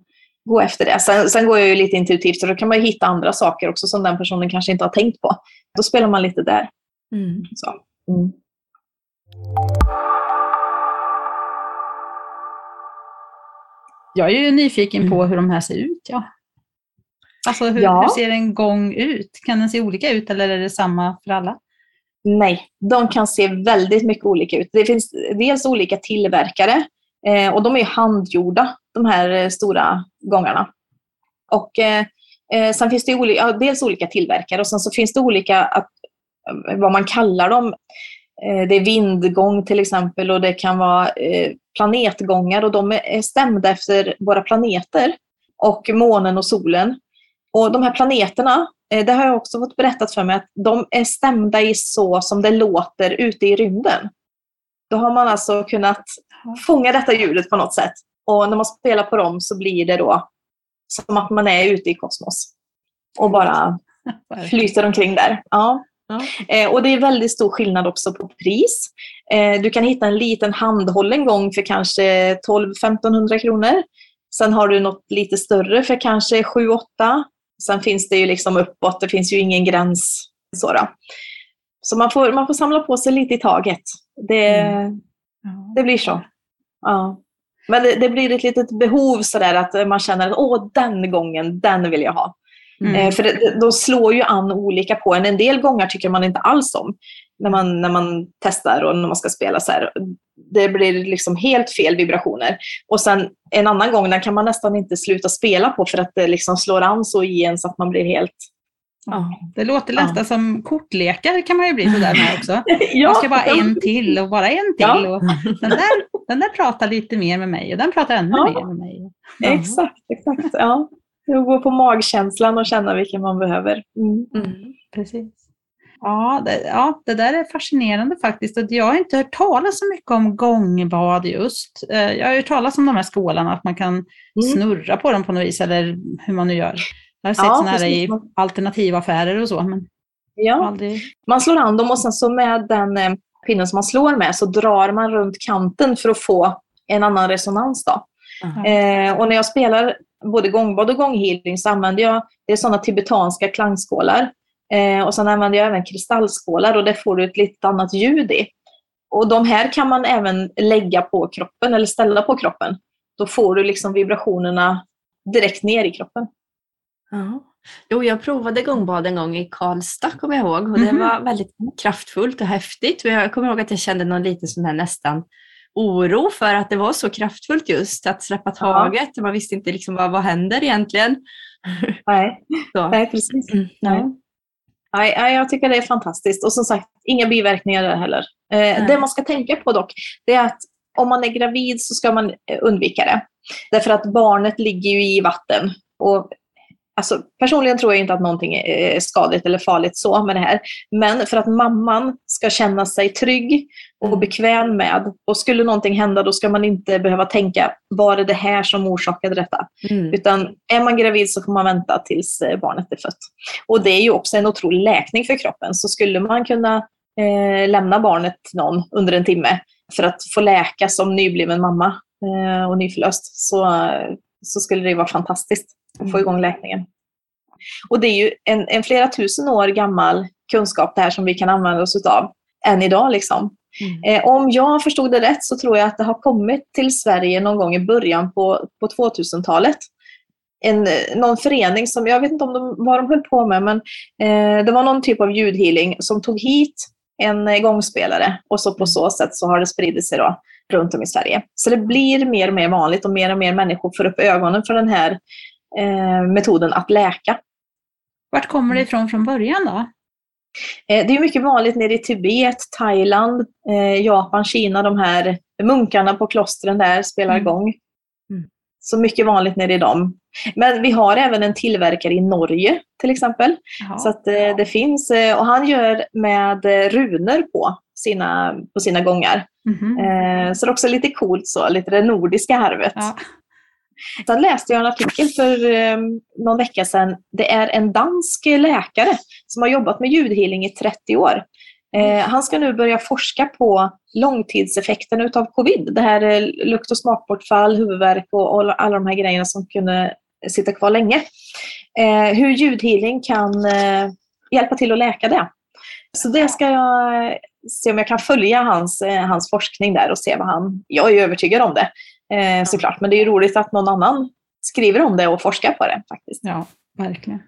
gå efter det. Sen, sen går jag ju lite intuitivt, så då kan man ju hitta andra saker också som den personen kanske inte har tänkt på. Då spelar man lite där. Mm. Så. Mm. Jag är ju nyfiken på Mm. hur de här ser ut. Ja. Alltså hur, Ja. hur ser en gång ut? Kan den se olika ut eller är det samma för alla? Nej, de kan se väldigt mycket olika ut. Det finns dels olika tillverkare eh, och de är handgjorda, de här eh, stora gångarna. Och eh, eh, sen finns det olika, ja, dels olika tillverkare och sen så finns det olika, att, eh, vad man kallar dem. Eh, det är vindgång till exempel och det kan vara eh, planetgångar och de är stämda efter våra planeter och månen och solen. Och de här planeterna, eh, det har jag också fått berättat för mig, att de är stämda i så som det låter ute i rymden. Då har man alltså kunnat fånga detta ljudet på något sätt. Och när man spelar på dem så blir det då som att man är ute i kosmos. Och bara flyter omkring där. Ja. Ja. Eh, och det är väldigt stor skillnad också på pris. Eh, du kan hitta en liten handhållen gång för kanske 12-1500 kronor. Sen har du något lite större för kanske 7-8. Sen finns det ju liksom uppåt, det finns ju ingen gräns. Så, så man, får, man får samla på sig lite i taget. Det, det blir så. Ja. Men det, det blir ett litet behov sådär att man känner att åh, den gången, den vill jag ha. Mm. Eh, för det, de slår ju an olika på en. En del gånger tycker man inte alls om när man, när man testar och när man ska spela så här. Det blir liksom helt fel vibrationer. Och sen en annan gång den kan man nästan inte sluta spela på för att det liksom slår an så i en så att man blir helt... Ja. Det låter nästan som kortlekar kan man ju bli sådär med också. Ja, Man ska bara en till och bara en till. Ja. Och den, där, den där pratar lite mer med mig och den pratar ännu Ja. mer med mig. Exakt, exakt. Ja. Går på magkänslan och känna vilken man behöver. Mm. Mm. Precis. Ja det, ja, det där är fascinerande faktiskt. Jag har inte hört talas så mycket om gångbad just. Eh, Jag har hört talas om de här skålarna, att man kan Mm. snurra på dem på något vis, eller hur man nu gör. Jag har sett Ja, sådana här i alternativaffärer och så, men Ja. aldrig... Man slår an dem och sen så med den eh, pinnen som man slår med så drar man runt kanten för att få en annan resonans. Då. Eh, och när jag spelar både gångbad och gånghealing så använder jag det är sådana tibetanska klangskålar. Eh, och sen använder jag även kristallskålar och där får du ett lite annat ljud i. Och de här kan man även lägga på kroppen eller ställa på kroppen. Då får du liksom vibrationerna direkt ner i kroppen. Ja. Jo, jag provade gångbad en gång i Karlstad, kommer jag ihåg. Och det Mhm. var väldigt kraftfullt och häftigt. Jag kommer ihåg att jag kände någon liten sån här nästan oro för att det var så kraftfullt just att släppa taget. Man visste inte liksom vad, vad händer egentligen. Nej, nej precis. Mm, Nej. Nej, jag tycker det är fantastiskt. Och som sagt, inga biverkningar där heller. Eh, det man ska tänka på dock, det är att om man är gravid så ska man eh, undvika det. Därför att barnet ligger ju i vatten. Och, alltså, personligen tror jag inte att någonting är skadligt eller farligt så med det här. Men för att mamman ska känna sig trygg och Mm. bekväm med, och skulle någonting hända då ska man inte behöva tänka, var det det här som orsakade detta? Mm. Utan är man gravid så får man vänta tills eh, barnet är fött. Och det är ju också en otrolig läkning för kroppen. Så skulle man kunna eh, lämna barnet någon under en timme för att få läka som nybliven mamma eh, och nyförlöst så, så skulle det vara fantastiskt att få Mm. igång läkningen. Och det är ju en, en flera tusen år gammal kunskap det här som vi kan använda oss av än idag. Liksom. Mm. Eh, om jag förstod det rätt så tror jag att det har kommit till Sverige någon gång i början på, på 2000-talet. En, eh, någon förening som, jag vet inte om de, vad de höll på med, men eh, det var någon typ av ljudhealing som tog hit en eh, gångspelare och så på så sätt så har det spridit sig då runt om i Sverige. Så det blir mer och mer vanligt och mer och mer människor får upp ögonen för den här eh, metoden att läka. Vart kommer det ifrån från början då? Eh, Det är mycket vanligt nere i Tibet, Thailand, eh, Japan, Kina. De här munkarna på klostren där spelar Mm. gång. Mm. Så mycket vanligt nere i dem. Men vi har även en tillverkare i Norge till exempel. Jaha. Så att eh, det finns, och han gör med runor på sina, på sina gångar. Eh, Så det är också lite coolt så, lite det nordiska arvet. Ja. Sen läste jag en artikel för eh, någon vecka sedan. Det är en dansk läkare som har jobbat med ljudhealing i 30 år. Eh, han ska nu börja forska på långtidseffekten av covid. Det här eh, lukt och smakbortfall, huvudvärk och, och alla de här grejerna som kunde sitta kvar länge. Eh, hur ljudhealing kan eh, hjälpa till att läka det. Så det ska jag eh, se om jag kan följa hans, eh, hans forskning där och se vad han... Jag är övertygad om det eh, såklart, men det är roligt att någon annan skriver om det och forskar på det faktiskt. Ja, verkligen.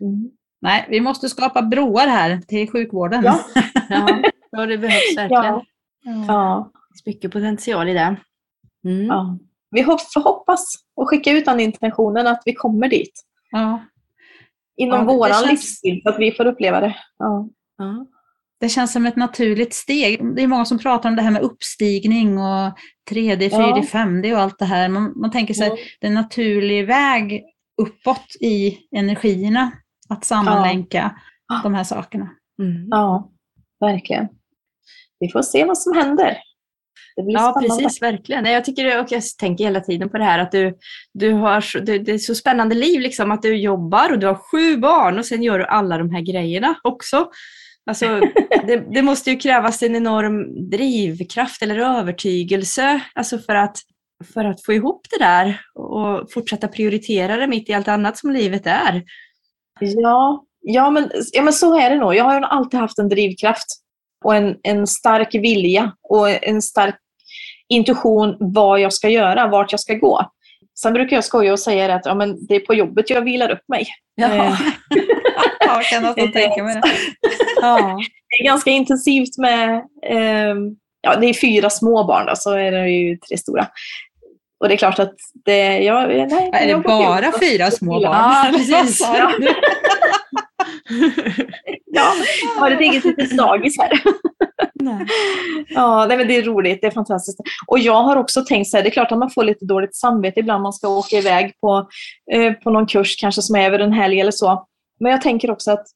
Mm. Nej, vi måste skapa broar här till sjukvården. Ja, ja det behövs verkligen. Ja. Ja. Det finns mycket potential i det. Mm. Ja. Vi får hoppas och skicka ut den intentionen att vi kommer dit. Ja. Inom ja, våran känns... livsstil, så att vi får uppleva det. Ja. ja. Det känns som ett naturligt steg. Det är många som pratar om det här med uppstigning och 3D, 4D, 5D och allt det här. Man, man tänker sig ja. det är en naturlig väg uppåt i energierna att sammanlänka ja. de här sakerna. Mm. Ja, verkligen. Vi får se vad som händer. ja, spännande. precis, verkligen. Jag, tycker, och jag tänker hela tiden på det här att du, du har du, det är så spännande liv, liksom, att du jobbar och du har sju barn och sen gör du alla de här grejerna också. Alltså, det, det, måste ju krävas en enorm drivkraft eller övertygelse alltså för, att, för att få ihop det där och fortsätta prioritera det mitt i allt annat som livet är. Ja, ja, men, ja men så är det nog. Jag har alltid haft en drivkraft och en, en stark vilja och en stark intuition vad jag ska göra, vart jag ska gå. Sen brukar jag skoja och säga att ja, men det är på jobbet jag vilar upp mig. Ja. Jag kan nästan tänka mig det. Ja. Det är ganska intensivt med, eh, ja det är fyra små barn då, så är det ju tre stora. Och det är klart att det... Jag, nej, är det bara fyra små barn? Ja, precis. ja, jag har ett eget litet dagis här. Nej. Ja, nej, men det är roligt, det är fantastiskt. Och jag har också tänkt så här, det är klart att man får lite dåligt samvete ibland man ska åka iväg på, eh, på någon kurs kanske som är över en helg eller så. Men jag tänker också att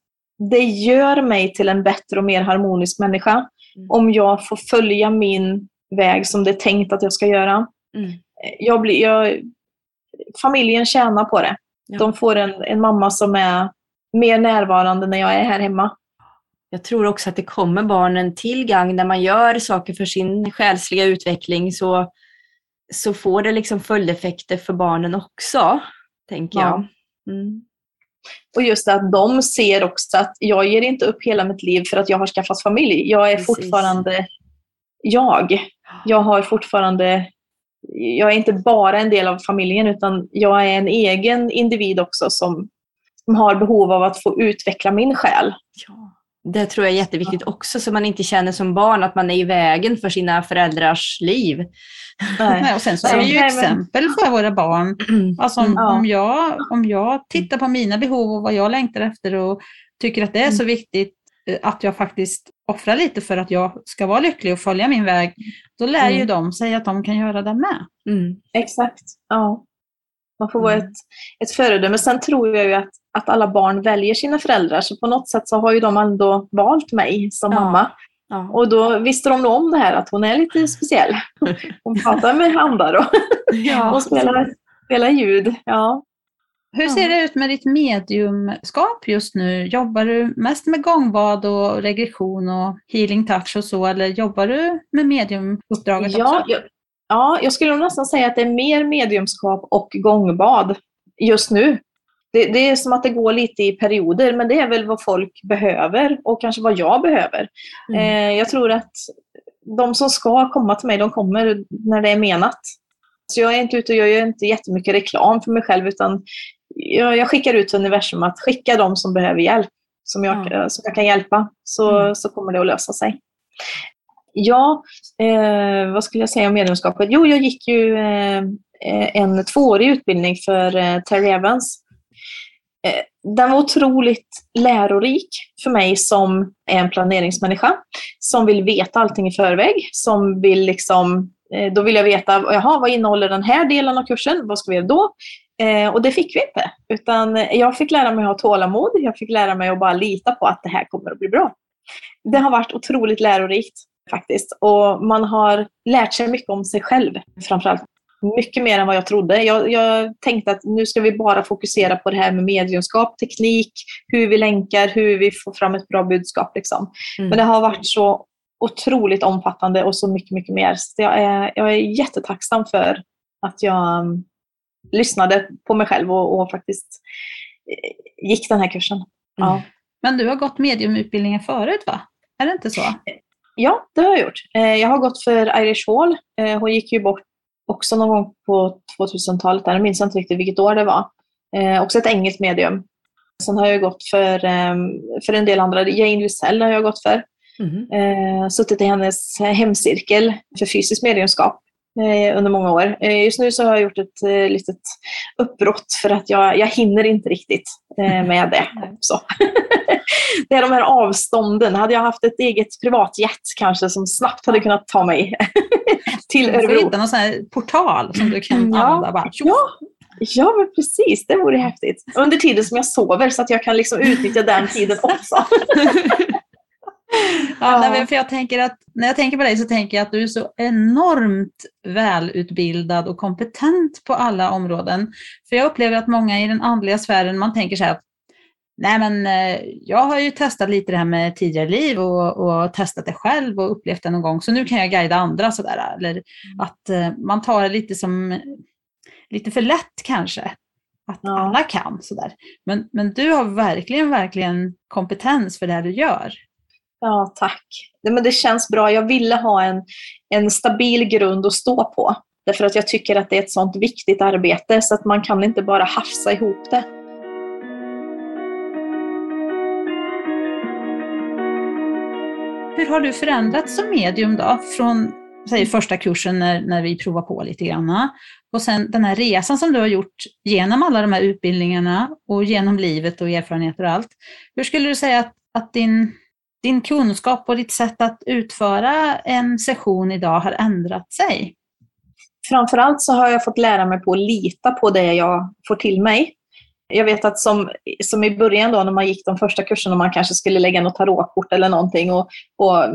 det gör mig till en bättre och mer harmonisk människa mm. om jag får följa min väg som det är tänkt att jag ska göra. Mm. Jag blir, jag, familjen tjänar på det. Ja. De får en, en mamma som är mer närvarande när jag är här hemma. Jag tror också att det kommer barnen till gang när man gör saker för sin själsliga utveckling så, så får det liksom följdeffekter för barnen också, tänker ja. jag. Mm. Och just att de ser också att jag ger inte upp hela mitt liv för att jag har skaffat familj. Jag är Precis. fortfarande jag. Jag har fortfarande jag är inte bara en del av familjen utan jag är en egen individ också som, som har behov av att få utveckla min själ. Ja. Det tror jag är jätteviktigt också, så man inte känner som barn att man är i vägen för sina föräldrars liv. Nej. och sen så är det ju exempel för våra barn. Alltså om, om, jag, om jag tittar på mina behov och vad jag längtar efter och tycker att det är så mm. viktigt eh, att jag faktiskt offrar lite för att jag ska vara lycklig och följa min väg, då lär mm. ju de sig att de kan göra det med. Mm. Exakt, ja. Man får vara mm. ett, ett föredöme. Sen tror jag ju att, att alla barn väljer sina föräldrar, så på något sätt så har ju de ändå valt mig som ja. mamma. Ja. Och då visste de nog om det här att hon är lite speciell. Hon pratar med andar och, ja. och spelar, spelar ljud. Ja. Hur ser det ut med ditt mediumskap just nu? Jobbar du mest med gångbad och regression och healing touch och så, eller jobbar du med mediumuppdraget ja, också? Jag, ja, jag skulle nästan säga att det är mer mediumskap och gångbad just nu. Det, det, är som att det går lite i perioder, men det är väl vad folk behöver och kanske vad jag behöver. Mm. Eh, jag tror att de som ska komma till mig, de kommer när det är menat. Så jag är inte ute och jag gör inte jättemycket reklam för mig själv, utan jag, jag skickar ut till universum att skicka de som behöver hjälp, som jag, mm. som jag kan hjälpa, så, mm. så kommer det att lösa sig. Ja, eh, vad skulle jag säga om medlemskapet? Jo, jag gick ju eh, en tvåårig utbildning för eh, Terry Evans. Eh, den var otroligt lärorik för mig som är en planeringsmänniska, som vill veta allting i förväg, som vill liksom eh, då vill jag veta, jaha, vad innehåller den här delen av kursen? Vad ska vi göra då? Eh, och det fick vi inte. Utan jag fick lära mig att ha tålamod. Jag fick lära mig att bara lita på att det här kommer att bli bra. Det har varit otroligt lärorikt faktiskt. Och man har lärt sig mycket om sig själv framförallt. mycket mer än vad jag trodde. Jag, jag, tänkte att nu ska vi bara fokusera på det här med mediumskap, teknik, hur vi länkar, hur vi får fram ett bra budskap. Liksom. Mm. Men det har varit så otroligt omfattande och så mycket, mycket mer. Så jag, är, jag är jättetacksam för att jag um, lyssnade på mig själv och, och faktiskt eh, gick den här kursen. Mm. Ja. Men du har gått mediumutbildningen förut va? Är det inte så? Ja, det har jag gjort. Eh, jag har gått för Irish Hall. Eh, hon gick ju bort också någon gång på 2000-talet. Jag minns inte riktigt vilket år det var. Också ett engelskt medium. Sen har jag gått för, ehm, för en del andra. Jane Lysell har jag gått för. Mm. Eh, suttit i hennes hemcirkel för fysiskt mediumskap eh, under många år. Eh, just nu så har jag gjort ett eh, litet uppbrott för att jag, jag hinner inte riktigt eh, med det också. det är de här avstånden. Hade jag haft ett eget privatjet kanske som snabbt hade kunnat ta mig till Örebro. Du får hitta någon sån här portal som du kan ja. använda. Bara, ja, Ja, men precis. Det vore häftigt. Under tiden som jag sover så att jag kan liksom utnyttja den tiden också. Ja. Nej, för jag tänker att, när jag tänker på dig så tänker jag att du är så enormt välutbildad och kompetent på alla områden. För jag upplever att många i den andliga sfären, man tänker så här Nej men eh, jag har ju testat lite det här med tidigare liv och, och, testat det själv och upplevt det någon gång, så nu kan jag guida andra sådär. Eller mm. att eh, man tar det lite som, lite för lätt kanske. Att ja. alla kan sådär. Men, men du har verkligen, verkligen kompetens för det du gör. Ja, tack. Men det känns bra. Jag ville ha en, en stabil grund att stå på. Därför att jag tycker att det är ett sånt viktigt arbete så att man kan inte bara hafsa ihop det. Hur har du förändrats som medium då? Från säg, första kursen när, när vi provar på lite grann och sen den här resan som du har gjort genom alla de här utbildningarna och genom livet och erfarenheter och allt. Hur skulle du säga att, att din din kunskap och ditt sätt att utföra en session idag har ändrat sig? Framförallt så har jag fått lära mig på att lita på det jag får till mig. Jag vet att som, som i början då när man gick de första kurserna och man kanske skulle lägga något tarotkort eller någonting och, och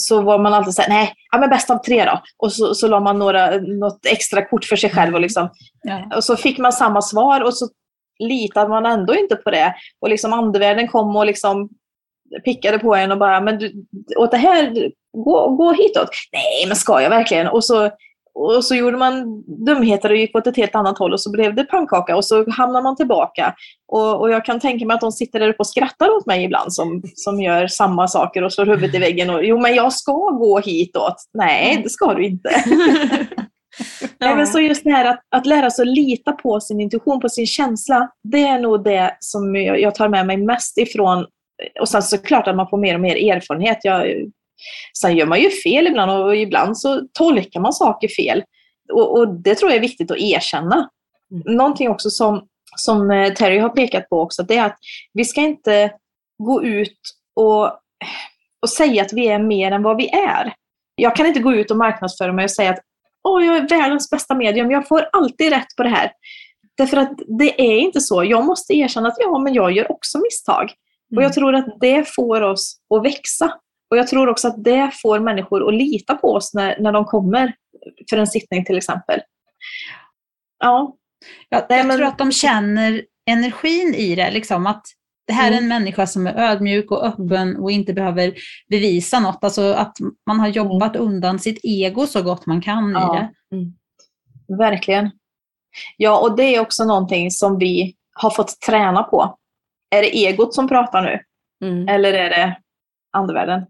så var man alltid såhär, nej, ja, men bäst av tre då. Och så, så la man några, något extra kort för sig själv och, liksom, ja. och så fick man samma svar och så litade man ändå inte på det. Och liksom andevärlden kom och liksom pickade på en och bara, men du, åt det här, gå, gå hitåt. Nej, men ska jag verkligen? Och så, och så gjorde man dumheter och gick åt ett helt annat håll och så blev det pannkaka och så hamnar man tillbaka. Och, och jag kan tänka mig att de sitter där uppe och skrattar åt mig ibland som, som gör samma saker och slår huvudet i väggen. Och, jo, men jag ska gå hitåt. Nej, det ska du inte. Ja. men så just det här att, att lära sig att lita på sin intuition, på sin känsla, det är nog det som jag tar med mig mest ifrån och sen såklart att man får mer och mer erfarenhet. Jag, sen gör man ju fel ibland och ibland så tolkar man saker fel. Och, och det tror jag är viktigt att erkänna. Mm. Någonting också som, som eh, Terry har pekat på också, det är att vi ska inte gå ut och, och säga att vi är mer än vad vi är. Jag kan inte gå ut och marknadsföra mig och säga att Åh, jag är världens bästa medium, jag får alltid rätt på det här. Därför att det är inte så. Jag måste erkänna att ja, men jag gör också misstag. Och jag tror att det får oss att växa. Och jag tror också att det får människor att lita på oss när, när de kommer för en sittning till exempel. Ja. ja jag men... tror att de känner energin i det, liksom att det här är en mm. människa som är ödmjuk och öppen och inte behöver bevisa något. Alltså att man har jobbat mm. undan sitt ego så gott man kan ja. i det. Mm. Verkligen. Ja, och det är också någonting som vi har fått träna på är det egot som pratar nu? Mm. Eller är det andevärlden?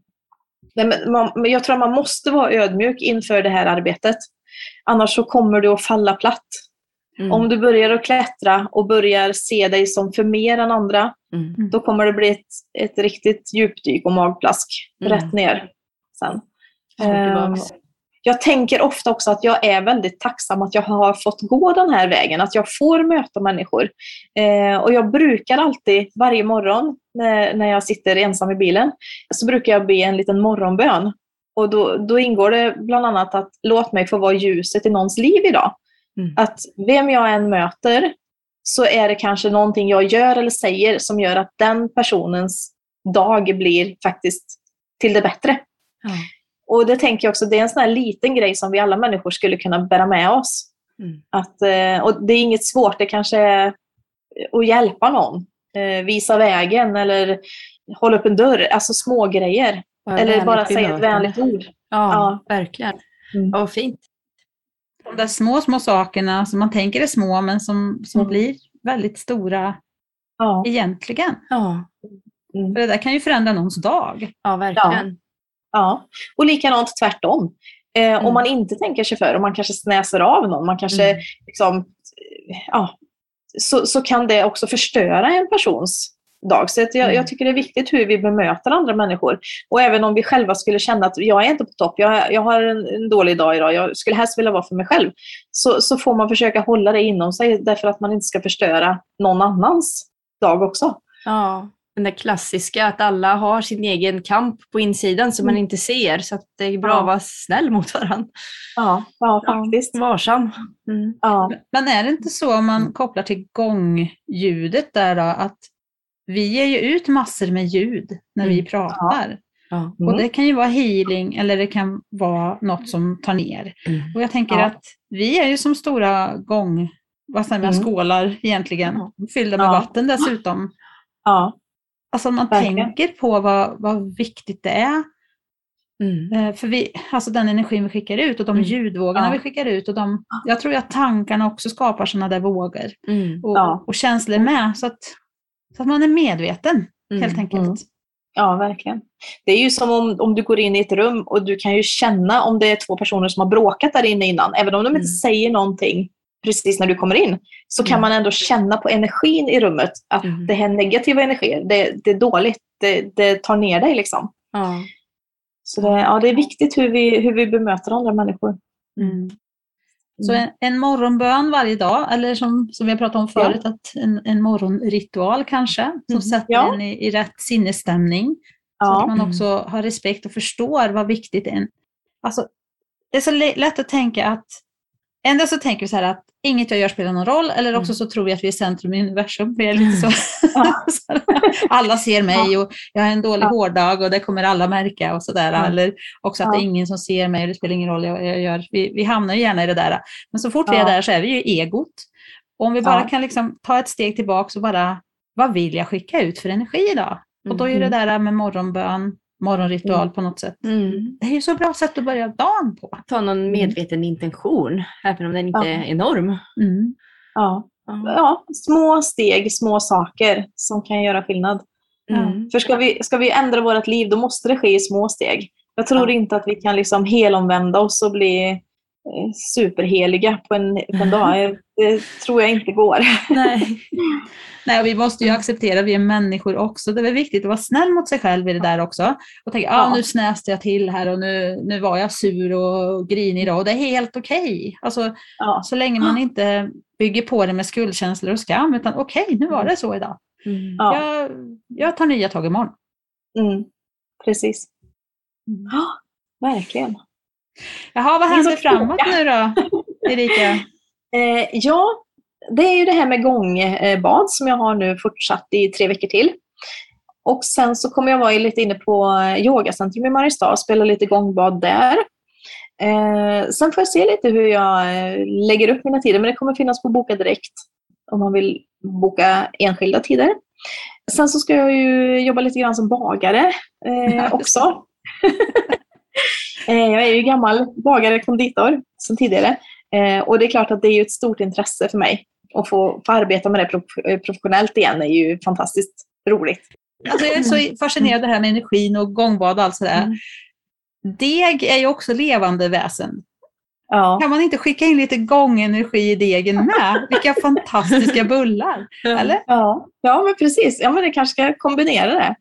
Nej, men man, jag tror att man måste vara ödmjuk inför det här arbetet. Annars så kommer du att falla platt. Mm. Om du börjar att klättra och börjar se dig som för mer än andra, mm. då kommer det bli ett, ett riktigt djupdyk och magplask mm. rätt ner sen. Um, jag tänker ofta också att jag är väldigt tacksam att jag har fått gå den här vägen, att jag får möta människor. Eh, och jag brukar alltid, varje morgon när, när jag sitter ensam i bilen, så brukar jag be en liten morgonbön. Och då, då ingår det bland annat att låt mig få vara ljuset i någons liv idag. Mm. Att vem jag än möter så är det kanske någonting jag gör eller säger som gör att den personens dag blir faktiskt till det bättre. Mm. Och det tänker jag också, det är en sån här liten grej som vi alla människor skulle kunna bära med oss. Mm. Att, eh, och det är inget svårt, det kanske är att hjälpa någon. Eh, visa vägen eller hålla upp en dörr, alltså små grejer. Bara Eller bara säga ett vänligt ord. Ja, Ja. verkligen. Mm. Vad fint. De där små, små sakerna som man tänker är små men som, som Mm. blir väldigt stora Ja. egentligen. Ja, Mm. För det där kan ju förändra någons dag. ja verkligen. Ja, och likadant tvärtom. Eh, Mm. Om man inte tänker sig för, om man kanske snäser av någon, man kanske Mm. liksom, ja, så, så kan det också förstöra en persons dag. Så jag, Mm. jag tycker det är viktigt hur vi bemöter andra människor. Och även om vi själva skulle känna att jag är inte på topp, jag, jag har en, en dålig dag idag, jag skulle helst vilja vara för mig själv, så, så får man försöka hålla det inom sig därför att man inte ska förstöra någon annans dag också. Ja, den där klassiska att alla har sin egen kamp på insidan som man inte ser. Så att det är bra Ja. att vara snäll mot varandra. Ja, ja faktiskt. Varsam. Mm. Ja. Men är det inte så om man kopplar till gångljudet där då, att vi ger ju ut massor med ljud när vi Mm. pratar. Ja. Och det kan ju vara healing eller det kan vara något som tar ner. Mm. Och jag tänker Ja. att vi är ju som stora gång, vad säger man, Mm. skålar egentligen, fyllda med Ja. vatten dessutom. Ja. Alltså man Verkligen. tänker på vad, vad viktigt det är. Mm. Eh, För vi, alltså den energin vi skickar ut och de Mm. ljudvågorna Ja. vi skickar ut. Och de, jag tror att tankarna också skapar sådana där vågor. Mm. Och, Ja. och känslor med. Så att, så att man är medveten helt Mm. enkelt. Mm. Ja, verkligen. Det är ju som om, om du går in i ett rum och du kan ju känna om det är två personer som har bråkat där inne innan. Även om de inte Mm. säger någonting precis när du kommer in, så kan Mm. man ändå känna på energin i rummet att Mm. det här negativa energier, det, det är dåligt. Det, det tar ner dig liksom. Ja. Så det, ja, det är viktigt hur vi, hur vi bemöter andra människor. Mm. Så en, en morgonbön varje dag, eller som, som vi har pratat om förut, att en, en morgonritual kanske, som Mm. sätter Ja. en i, i rätt sinnesstämning. Så att Ja, man Mm. också har respekt och förstår vad viktigt är. Alltså, det är så lätt att tänka att, ändå så tänker vi så här att inget jag gör spelar någon roll, eller också Mm. så tror vi att vi är centrum i universum. Vi är lite så. Ja. Alla ser mig och jag har en dålig Ja. hårdag och det kommer alla märka och sådär. Ja. Eller också att Ja. det är ingen som ser mig och det spelar ingen roll jag, jag gör. Vi, vi hamnar ju gärna i det där. Men så fort vi är där så är vi ju egot. Och om vi bara kan liksom ta ett steg tillbaka och bara, vad vill jag skicka ut för energi idag? Och då är det där med morgonbön, morgonritual Mm. på något sätt. Mm. Det är ju så bra sätt att börja dagen på. Ta någon medveten intention, även om den inte Ja. är enorm. Mm. ja. Ja. små steg, små saker som kan göra skillnad. Mm. För ska vi, ska vi ändra vårt liv, då måste det ske i små steg. Jag tror inte att vi kan liksom helomvända oss och bli eh, superheliga på en, på en dag. Det tror jag inte går. Nej. Nej, vi måste ju acceptera att vi är människor också. Det är viktigt att vara snäll mot sig själv i det där också. Och tänka, ah, nu snäste jag till här och nu, nu var jag sur och grinig idag. Och det är helt okej. Alltså, Ja, så länge man inte bygger på det med skuldkänslor och skam, utan okej, nu var det så idag. Mm. ja. Jag, jag tar nya tag imorgon. Mm, precis. Mm. Ja, verkligen. Jaha, vad händer framåt nu då, Erika? Eh, ja, det är ju det här med gångbad som jag har nu fortsatt i tre veckor till. Och sen så kommer jag vara lite inne på yogacentrum i Mariestad och spela lite gångbad där. Eh, sen får jag se lite hur jag eh, lägger upp mina tider, men det kommer finnas på Boka Direkt om man vill boka enskilda tider. Sen så ska jag ju jobba lite grann som bagare eh, också. eh, jag är ju gammal bagare, konditor sedan tidigare. Eh, och det är klart att det är ett stort intresse för mig. Att få, få arbeta med det eh, professionellt igen är ju fantastiskt roligt. Alltså jag är så fascinerad av det här med energin och gångbad och allt sådär. Mm. Deg är ju också levande väsen. Ja, Kan man inte skicka in lite gångenergi i degen med? Vilka fantastiska bullar! Eller? ja. ja men precis. Ja, men det kanske ska kombinera det.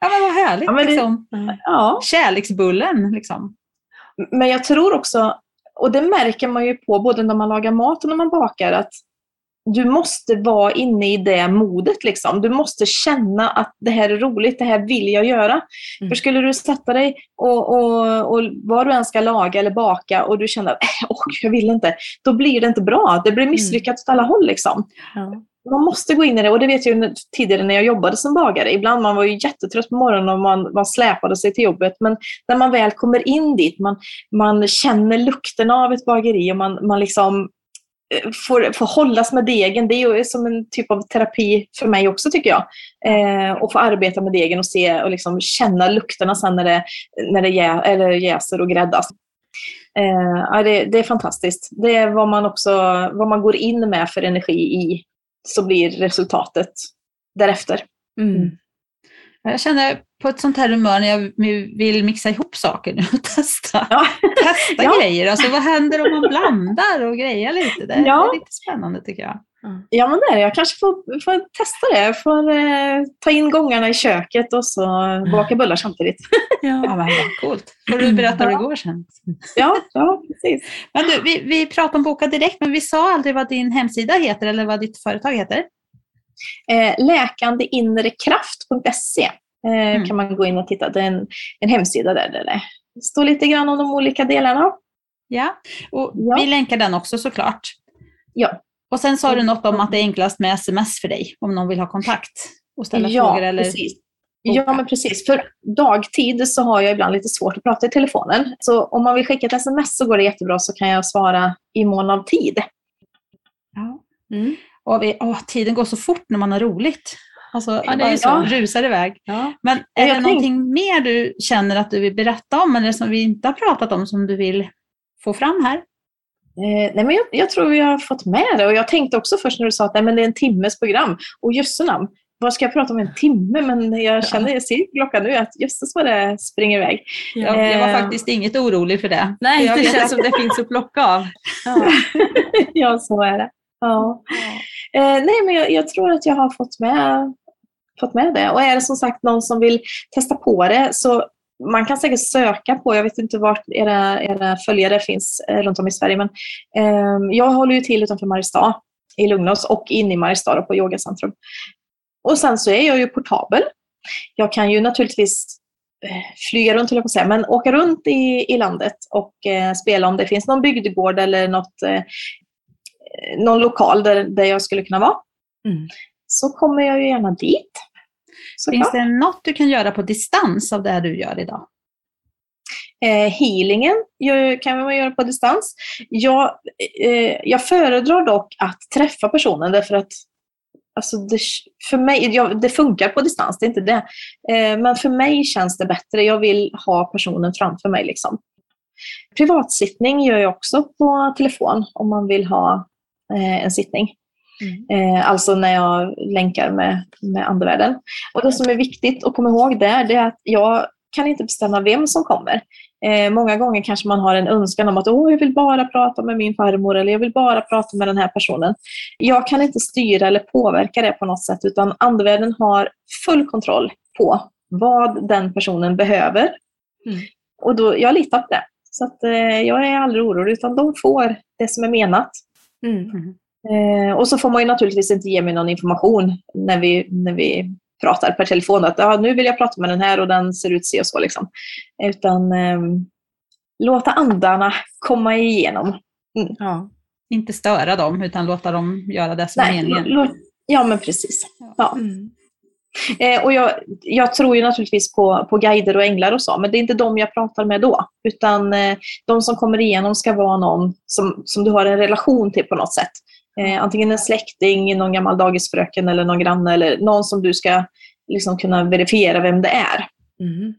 Ja, men vad härligt! Ja, men det- liksom. Ja. Kärleksbullen, liksom. Men jag tror också, och det märker man ju på både när man lagar mat och när man bakar, att du måste vara inne i det modet. Liksom. Du måste känna att det här är roligt, det här vill jag göra. Mm. För skulle du sätta dig och, och, och vad du än ska laga eller baka och du känner att äh, oh, jag vill inte, då blir det inte bra. Det blir misslyckat åt alla håll. Liksom. Ja. Man måste gå in i det och det vet jag ju tidigare när jag jobbade som bagare. Ibland man var ju jättetrött på morgonen och man, man släpade sig till jobbet. Men när man väl kommer in dit, man, man känner lukten av ett bageri och man, man liksom eh, får, får hållas med degen. Det är ju som en typ av terapi för mig också tycker jag. Eh, och få arbeta med degen och se och liksom känna lukterna sen när det, när det jä, eller jäser och gräddas. Eh, ja, det, det, är fantastiskt. Det är vad man, också, vad man går in med för energi i, så blir resultatet därefter. Mm. Jag känner på ett sånt här humör när jag vill mixa ihop saker nu och testa, ja. testa ja. grejer. Alltså vad händer om man blandar och grejer lite? Det, ja. det är lite spännande tycker jag. Mm. Ja men det är det. Jag kanske får, får testa det. Jag får eh, ta in gångarna i köket och så baka bullar samtidigt. Ja, men coolt. får du berätta hur det går sen. Ja, ja precis. Men du, vi, vi pratade om Boka Direkt men vi sa aldrig vad din hemsida heter eller vad ditt företag heter. Eh, läkandeinrekraft.se eh, mm. kan man gå in och titta. Det är en, en hemsida där, där det står lite grann om de olika delarna. Ja, och ja. vi länkar den också såklart. Ja. Och sen sa du något om att det är enklast med sms för dig om någon vill ha kontakt och ställa ja, frågor eller precis. Ja, men precis. För dagtid så har jag ibland lite svårt att prata i telefonen. Så om man vill skicka ett sms så går det jättebra så kan jag svara i mån av tid. Ja. Mm. Och vi, åh, tiden går så fort när man har roligt. Alltså, ja, det är så. rusar iväg. Ja. Men är det någonting tänk... mer du känner att du vill berätta om eller som vi inte har pratat om som du vill få fram här? Eh, nej men jag, jag, tror vi har fått med det och jag tänkte också först när du sa att nej, men det är en timmes program. Och jösse namn, vad ska jag prata om en timme? Men jag känner, jag ser klockan nu att jösses vad det springer iväg. Ja, jag var eh. faktiskt inget orolig för det. Nej, jag det känns som det finns att plocka av. Ja, ja så är det. Ja. Eh, nej, men jag, jag, tror att jag har fått med, fått med det. Och är det som sagt någon som vill testa på det så man kan säkert söka på, jag vet inte vart era, era följare finns eh, runt om i Sverige, men eh, jag håller ju till utanför Mariestad i Lugnås och inne i Mariestad på Yogacentrum. Och sen så är jag ju portabel. Jag kan ju naturligtvis eh, flyga runt, på säga, men åka runt i, i landet och eh, spela om det finns någon bygdegård eller något, eh, någon lokal där, där jag skulle kunna vara. Mm. Så kommer jag ju gärna dit. Så Finns det något du kan göra på distans av det du gör idag? Eh, healingen kan man göra på distans. Jag, eh, jag föredrar dock att träffa personen därför att alltså det, för mig, jag, det funkar på distans, det är inte det. Eh, men för mig känns det bättre. Jag vill ha personen framför mig. Liksom. Privatsittning gör jag också på telefon om man vill ha en sittning. Mm. Eh, alltså när jag länkar med, med andevärlden. Och det som är viktigt att komma ihåg där, det är att jag kan inte bestämma vem som kommer. Eh, många gånger kanske man har en önskan om att Åh, jag vill bara prata med min farmor eller jag vill bara prata med den här personen. Jag kan inte styra eller påverka det på något sätt utan andevärlden har full kontroll på vad den personen behöver. Mm. Och då, jag litar på det. Så att, eh, jag är aldrig orolig utan de får det som är menat. Mm. Eh, och så får man ju naturligtvis inte ge mig någon information när vi, när vi pratar per telefon. Att ah, nu vill jag prata med den här och den ser ut så och så. Liksom. Utan eh, låta andarna komma igenom. Mm. Ja. Inte störa dem utan låta dem göra det som är meningen. Ja men precis. Ja. Mm. Eh, och jag, jag, tror ju naturligtvis på, på guider och änglar och så, men det är inte dem jag pratar med då. Utan eh, de som kommer igenom ska vara någon som, som du har en relation till på något sätt. Eh, antingen en släkting, någon gammal dagisfröken eller någon granne eller någon som du ska liksom kunna verifiera vem det är. Mm.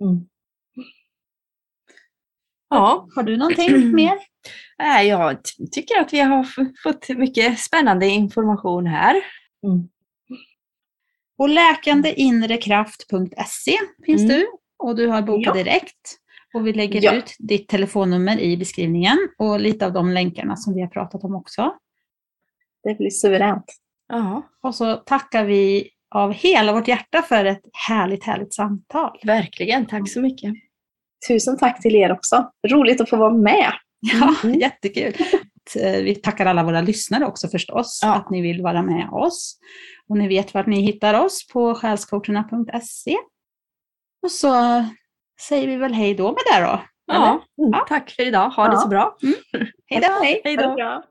Mm. Ja, har du någonting mer? Jag tycker att vi har fått mycket spännande information här. Mm. På läkandeinrekraft.se finns mm. du och du har bokat ja. direkt. Och vi lägger ja. ut ditt telefonnummer i beskrivningen och lite av de länkarna som vi har pratat om också. Det blir suveränt. Ja, och så tackar vi av hela vårt hjärta för ett härligt, härligt samtal. Verkligen, tack så mycket. Tusen tack till er också. Roligt att få vara med. Ja, mm. jättekul. Eh, vi tackar alla våra lyssnare också förstås, ja. att ni vill vara med oss. Och ni vet vart ni hittar oss på själscoacherna.se. Och så säger vi väl hej då med det då. Ja, mm. tack för idag. Ha ja. det så bra. Mm. Hej då. Hej då.